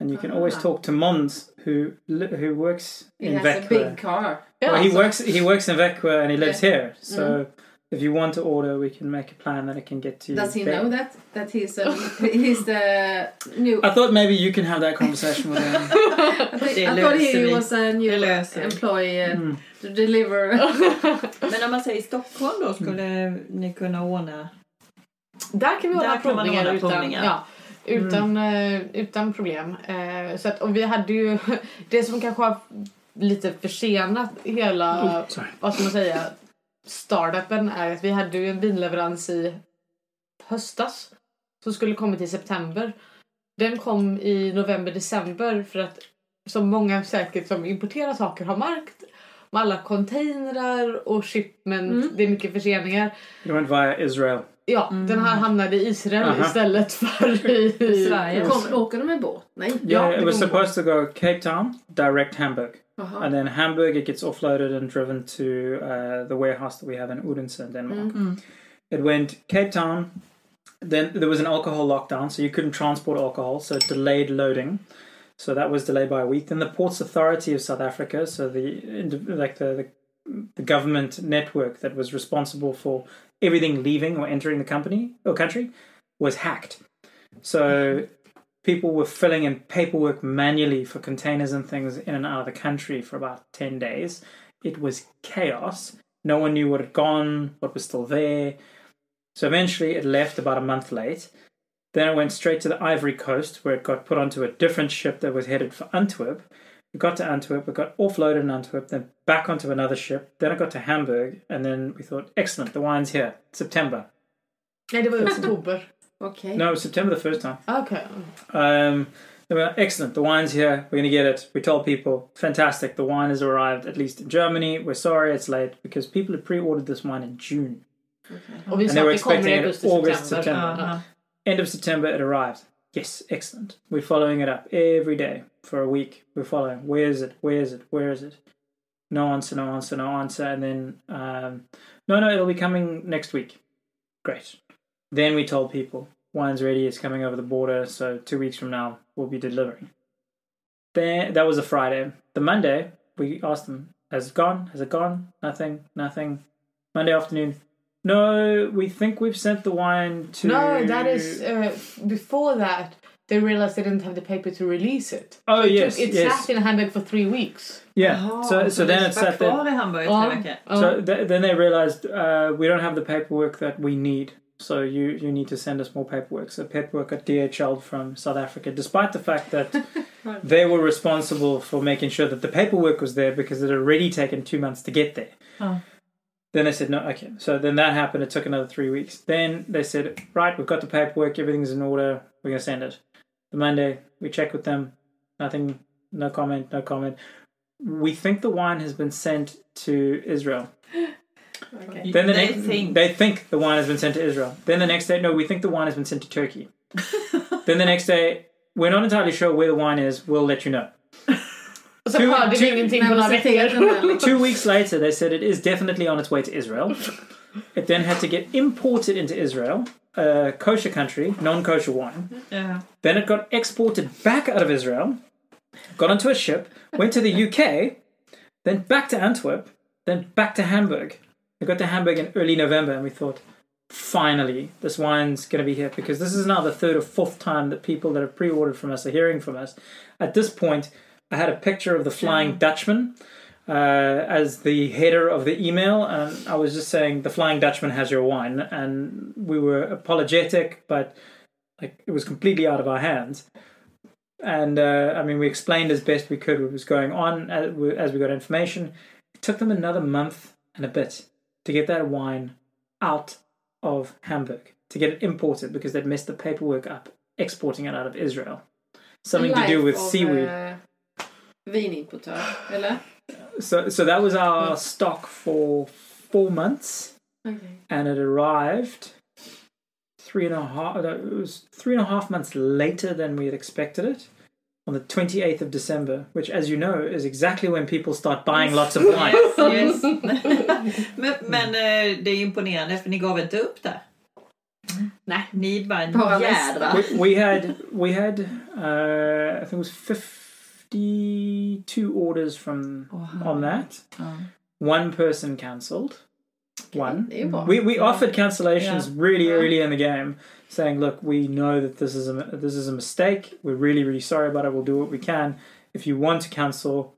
and you can always Ah. talk to Mons, who who works He in has a big car. ja, well, he så- works he works in Växjö and he lives here. So Mm. If you want to order, we can make a plan that it can get to you. Does he there. know that? That he's, a, he's the new... I thought maybe you can have that conversation with him. I, think, I thought he vi. was a new employee uh, Mm. to deliver. Men om man säger Stockholm då skulle ni kunna ordna Där kan vi ordna provningar, ordna utan, provningar. Ja, utan, eh, utan problem. Eh, så att, och vi hade ju det som kanske har lite försenat hela, Oh, vad ska man säga, startupen är att vi hade ju en vinleverans i höstas som skulle kommit i september. Den kom i november, december för att som många säkert som importerar saker har märkt med alla containrar och shipment, Mm. det är mycket förseningar. You went via Israel. Ja, Mm. den här hamnade i Israel Aha. istället för i Sverige. Kom, åker de med båt? Nej. Yeah, det it was supposed to go Cape Town, direct Hamburg. Jaha. And then Hamburg, it gets offloaded and driven to uh, the warehouse that we have in Odense, Denmark. Mm. Mm. It went Cape Town. Then there was an alcohol lockdown, so you couldn't transport alcohol, so it delayed loading. So that was delayed by a week. Then the Ports Authority of South Africa, so the like the, the the government network that was responsible for everything leaving or entering the company or country, was hacked. So people were filling in paperwork manually for containers and things in and out of the country for about 10 days. It was chaos. No one knew what had gone, what was still there. So eventually it left about a month late. Then it went straight to the Ivory Coast where it got put onto a different ship that was headed for Antwerp. It got to Antwerp, it got offloaded in Antwerp, then back onto another ship. Then it got to Hamburg, and then we thought, excellent, the wine's here. September. Nej. Okej. No, it was September the first time. Okay. Um, they were excellent. The wine's here. We're going to get it. We told people, fantastic. The wine has arrived, at least in Germany. We're sorry it's late because people had pre-ordered this wine in June. Och vi And they att were det kommer i expecting it augusti, August, september. September. Ja. Aha. End of September, it arrived. Yes, excellent. We're following it up every day for a week. We're following. Where is it? Where is it? Where is it? No answer, no answer, no answer. And then, um, no, no, it'll be coming next week. Great. Then we told people, wine's ready, it's coming over the border, so two weeks from now, we'll be delivering. Then, that was a Friday. The Monday, we asked them, has it gone? Has it gone? Nothing, nothing. Monday afternoon, no, we think we've sent the wine to. No, that is uh, before that. They realized they didn't have the paper to release it. Oh, it yes, took, it yes. sat in Hamburg for three weeks. Yeah. Jaha, so so then det it var sat there. kvar i Hamburg i Ja. tre veckor. Ja. So th- then they realized uh, we don't have the paperwork that we need. So you you need to send us more paperwork. So paperwork got DHL'd from South Africa, despite the fact that they were responsible for making sure that the paperwork was there because it had already taken two months to get there. Oh. Then they said no. Okay. So then that happened. It took another three weeks. Then they said right, we've got the paperwork. Everything's in order. We're gonna send it. The Monday we check with them. Nothing. No comment. No comment. We think the wine has been sent to Israel. Okej. Then the They next, think. they think the wine has been sent to Israel. Then the next day, no, we think the wine has been sent to Turkey. then the next day, we're not entirely sure where the wine is. We'll let you know. Och så Two- hörde vi ingenting på några veckor. Two weeks later, they said it is definitely on its way to Israel. It then had to get imported into Israel, a kosher country, non-kosher wine. Ja. Then it got exported back out of Israel, got onto a ship, went to the UK, then back to Antwerp, then back to Hamburg. We got to Hamburg in early November and we thought, finally, this wine's going to be here because this is now the third or fourth time that people that have pre ordered from us are hearing from us. At this point, I had a picture of the Flying Dutchman. Uh, as the header of the email, and I was just saying the Flying Dutchman has your wine, and we were apologetic, but like it was completely out of our hands. And uh, I mean, we explained as best we could what was going on as we, as we got information. It took them another month and a bit to get that wine out of Hamburg, to get it imported because they'd messed the paperwork up exporting it out of Israel. Something to do with seaweed. eh, Vinimportör, eller? So, so that was our stock for four months, Okej. and it arrived three and a half. It was three and a half months later than we had expected it, on the twenty eighth of December, which, as you know, is exactly when people start buying lots of wine. Yes, yes. men men eh, det är imponerande för ni gav inte upp där. Nej. Ni bara Bara jädra. we, we had we had uh, I think it was fifty two orders from Wow. on that. Ja. One person cancelled. One. Det är ju bra. We we offered cancellations really Yeah. early in the game, saying, "Look, we know that this is a this is a mistake. We're really really sorry about it. We'll do what we can. If you want to cancel,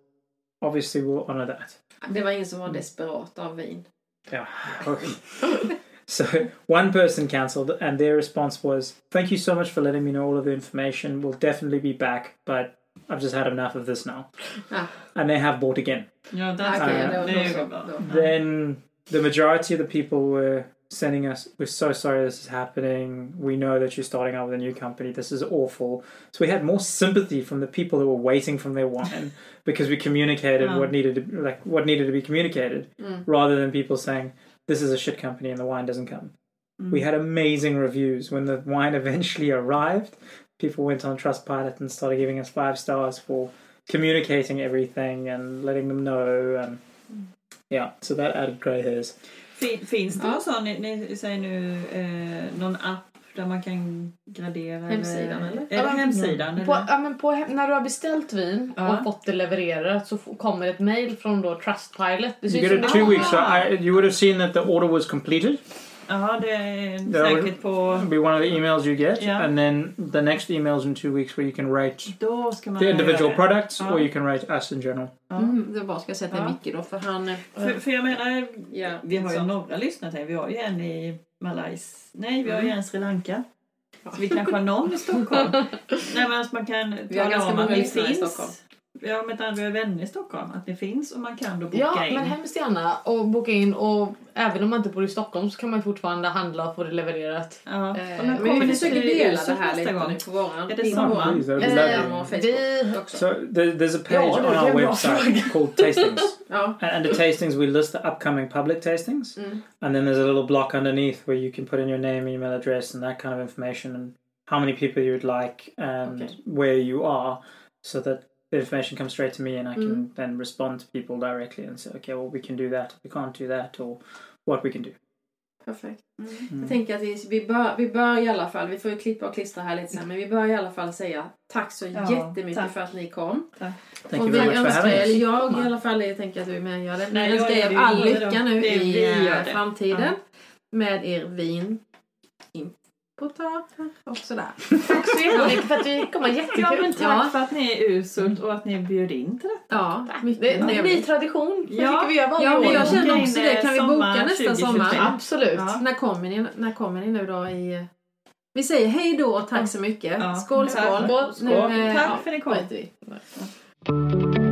obviously we'll honor that." Det var ingen som var desperat av vin. Yeah. so one person cancelled, and their response was, "Thank you so much for letting me know all of the information. We'll definitely be back, but I've just had enough of this now." Ah. And they have bought again. Ja, det, Okej, ja, det var det då är ju så. bra. Då. Then the majority of the people were sending us, "We're so sorry this is happening. We know that you're starting out with a new company. This is awful." So we had more sympathy from the people who were waiting from their wine because we communicated Oh. what needed to like what needed to be communicated, Mm. rather than people saying, "This is a shit company and the wine doesn't come." Mm. We had amazing reviews when the wine eventually arrived. People went on Trustpilot and started giving us five stars for communicating everything and letting them know. And yeah, so that added grey hairs. Fin, finns det Ja. någon sån, ni, ni säger nu, eh, någon app där man kan gradera? Hemsidan, eller? Är det Ja, hemsidan? På, eller? ja, men på, när du har beställt vin Ja. och fått det levererat så kommer ett mail från då Trustpilot. Det You get it two weeks. So I, you would have seen that the order was completed. Det är Ja, säkert på... Be one of the emails you get, Yeah. and then the next emails in two weeks where you can rate Då ska man the individual products, Ja. or you can rate us in general. Ja. Mm, det bara ska jag sätta Ja. Micke då för han... För, för jag menar, Ja, vi har ju så. några lyssnare till. Vi har ju en i Malais. Nej, vi har ju Mm. en i Sri Lanka. Så vi kanske har någon i Stockholm. Nej men alltså man kan Vi tala om att ni lyssnare i finns. Ja, men att vi har vänner i Stockholm. Att det finns och man kan då boka Ja, in. men hemskt gärna. Och boka in. Och även om man inte bor i Stockholm så kan man fortfarande handla och få det levererat. Ja. Eh, Men kommer vi ni försöker dela det här lite gång? på våran Är det samma? vi- också. So there, there's a page Ja, det on är our website called Tastings. Ja. And under Tastings, we list the upcoming public tastings. Mm. And then there's a little block underneath where you can put in your name, email address, and that kind of information, and how many people you would like, and Okay. where you are, so that the information comes straight to me, and I can Mm. then respond to people directly and say, okay, well, we can do that, we can't do that, or what we can do. Perfekt. Mm. Jag tänker att vi, vi, bör, vi bör i alla fall, vi får ju klippa och klistra här lite sen, men vi bör i alla fall säga tack så Ja, jättemycket tack. för att ni kom. Thank och you vi very much for önskar er, jag i alla fall, jag tänker att du är med och gör det, jag önskar er all lycka nu i eh, framtiden med er vin importör och sådär. Tack så jättemycket för att vi kom. Ja, Jättekul. men tack Ja. för att ni är uselt och att ni bjöd in till det. Ja, Det mycket är en ny tradition. Det Ja. vi gör varje Ja, år. jag känner Boka också det. eh, Kan vi boka sommar nästa 2023? sommar? Absolut. Ja. När kommer ni, när kommer ni nu då i... Vi säger hej då och tack så mycket. Ja. Skål, Tack. skål. Skål. Nu, Skål. eh, Tack ja, för att ni kom.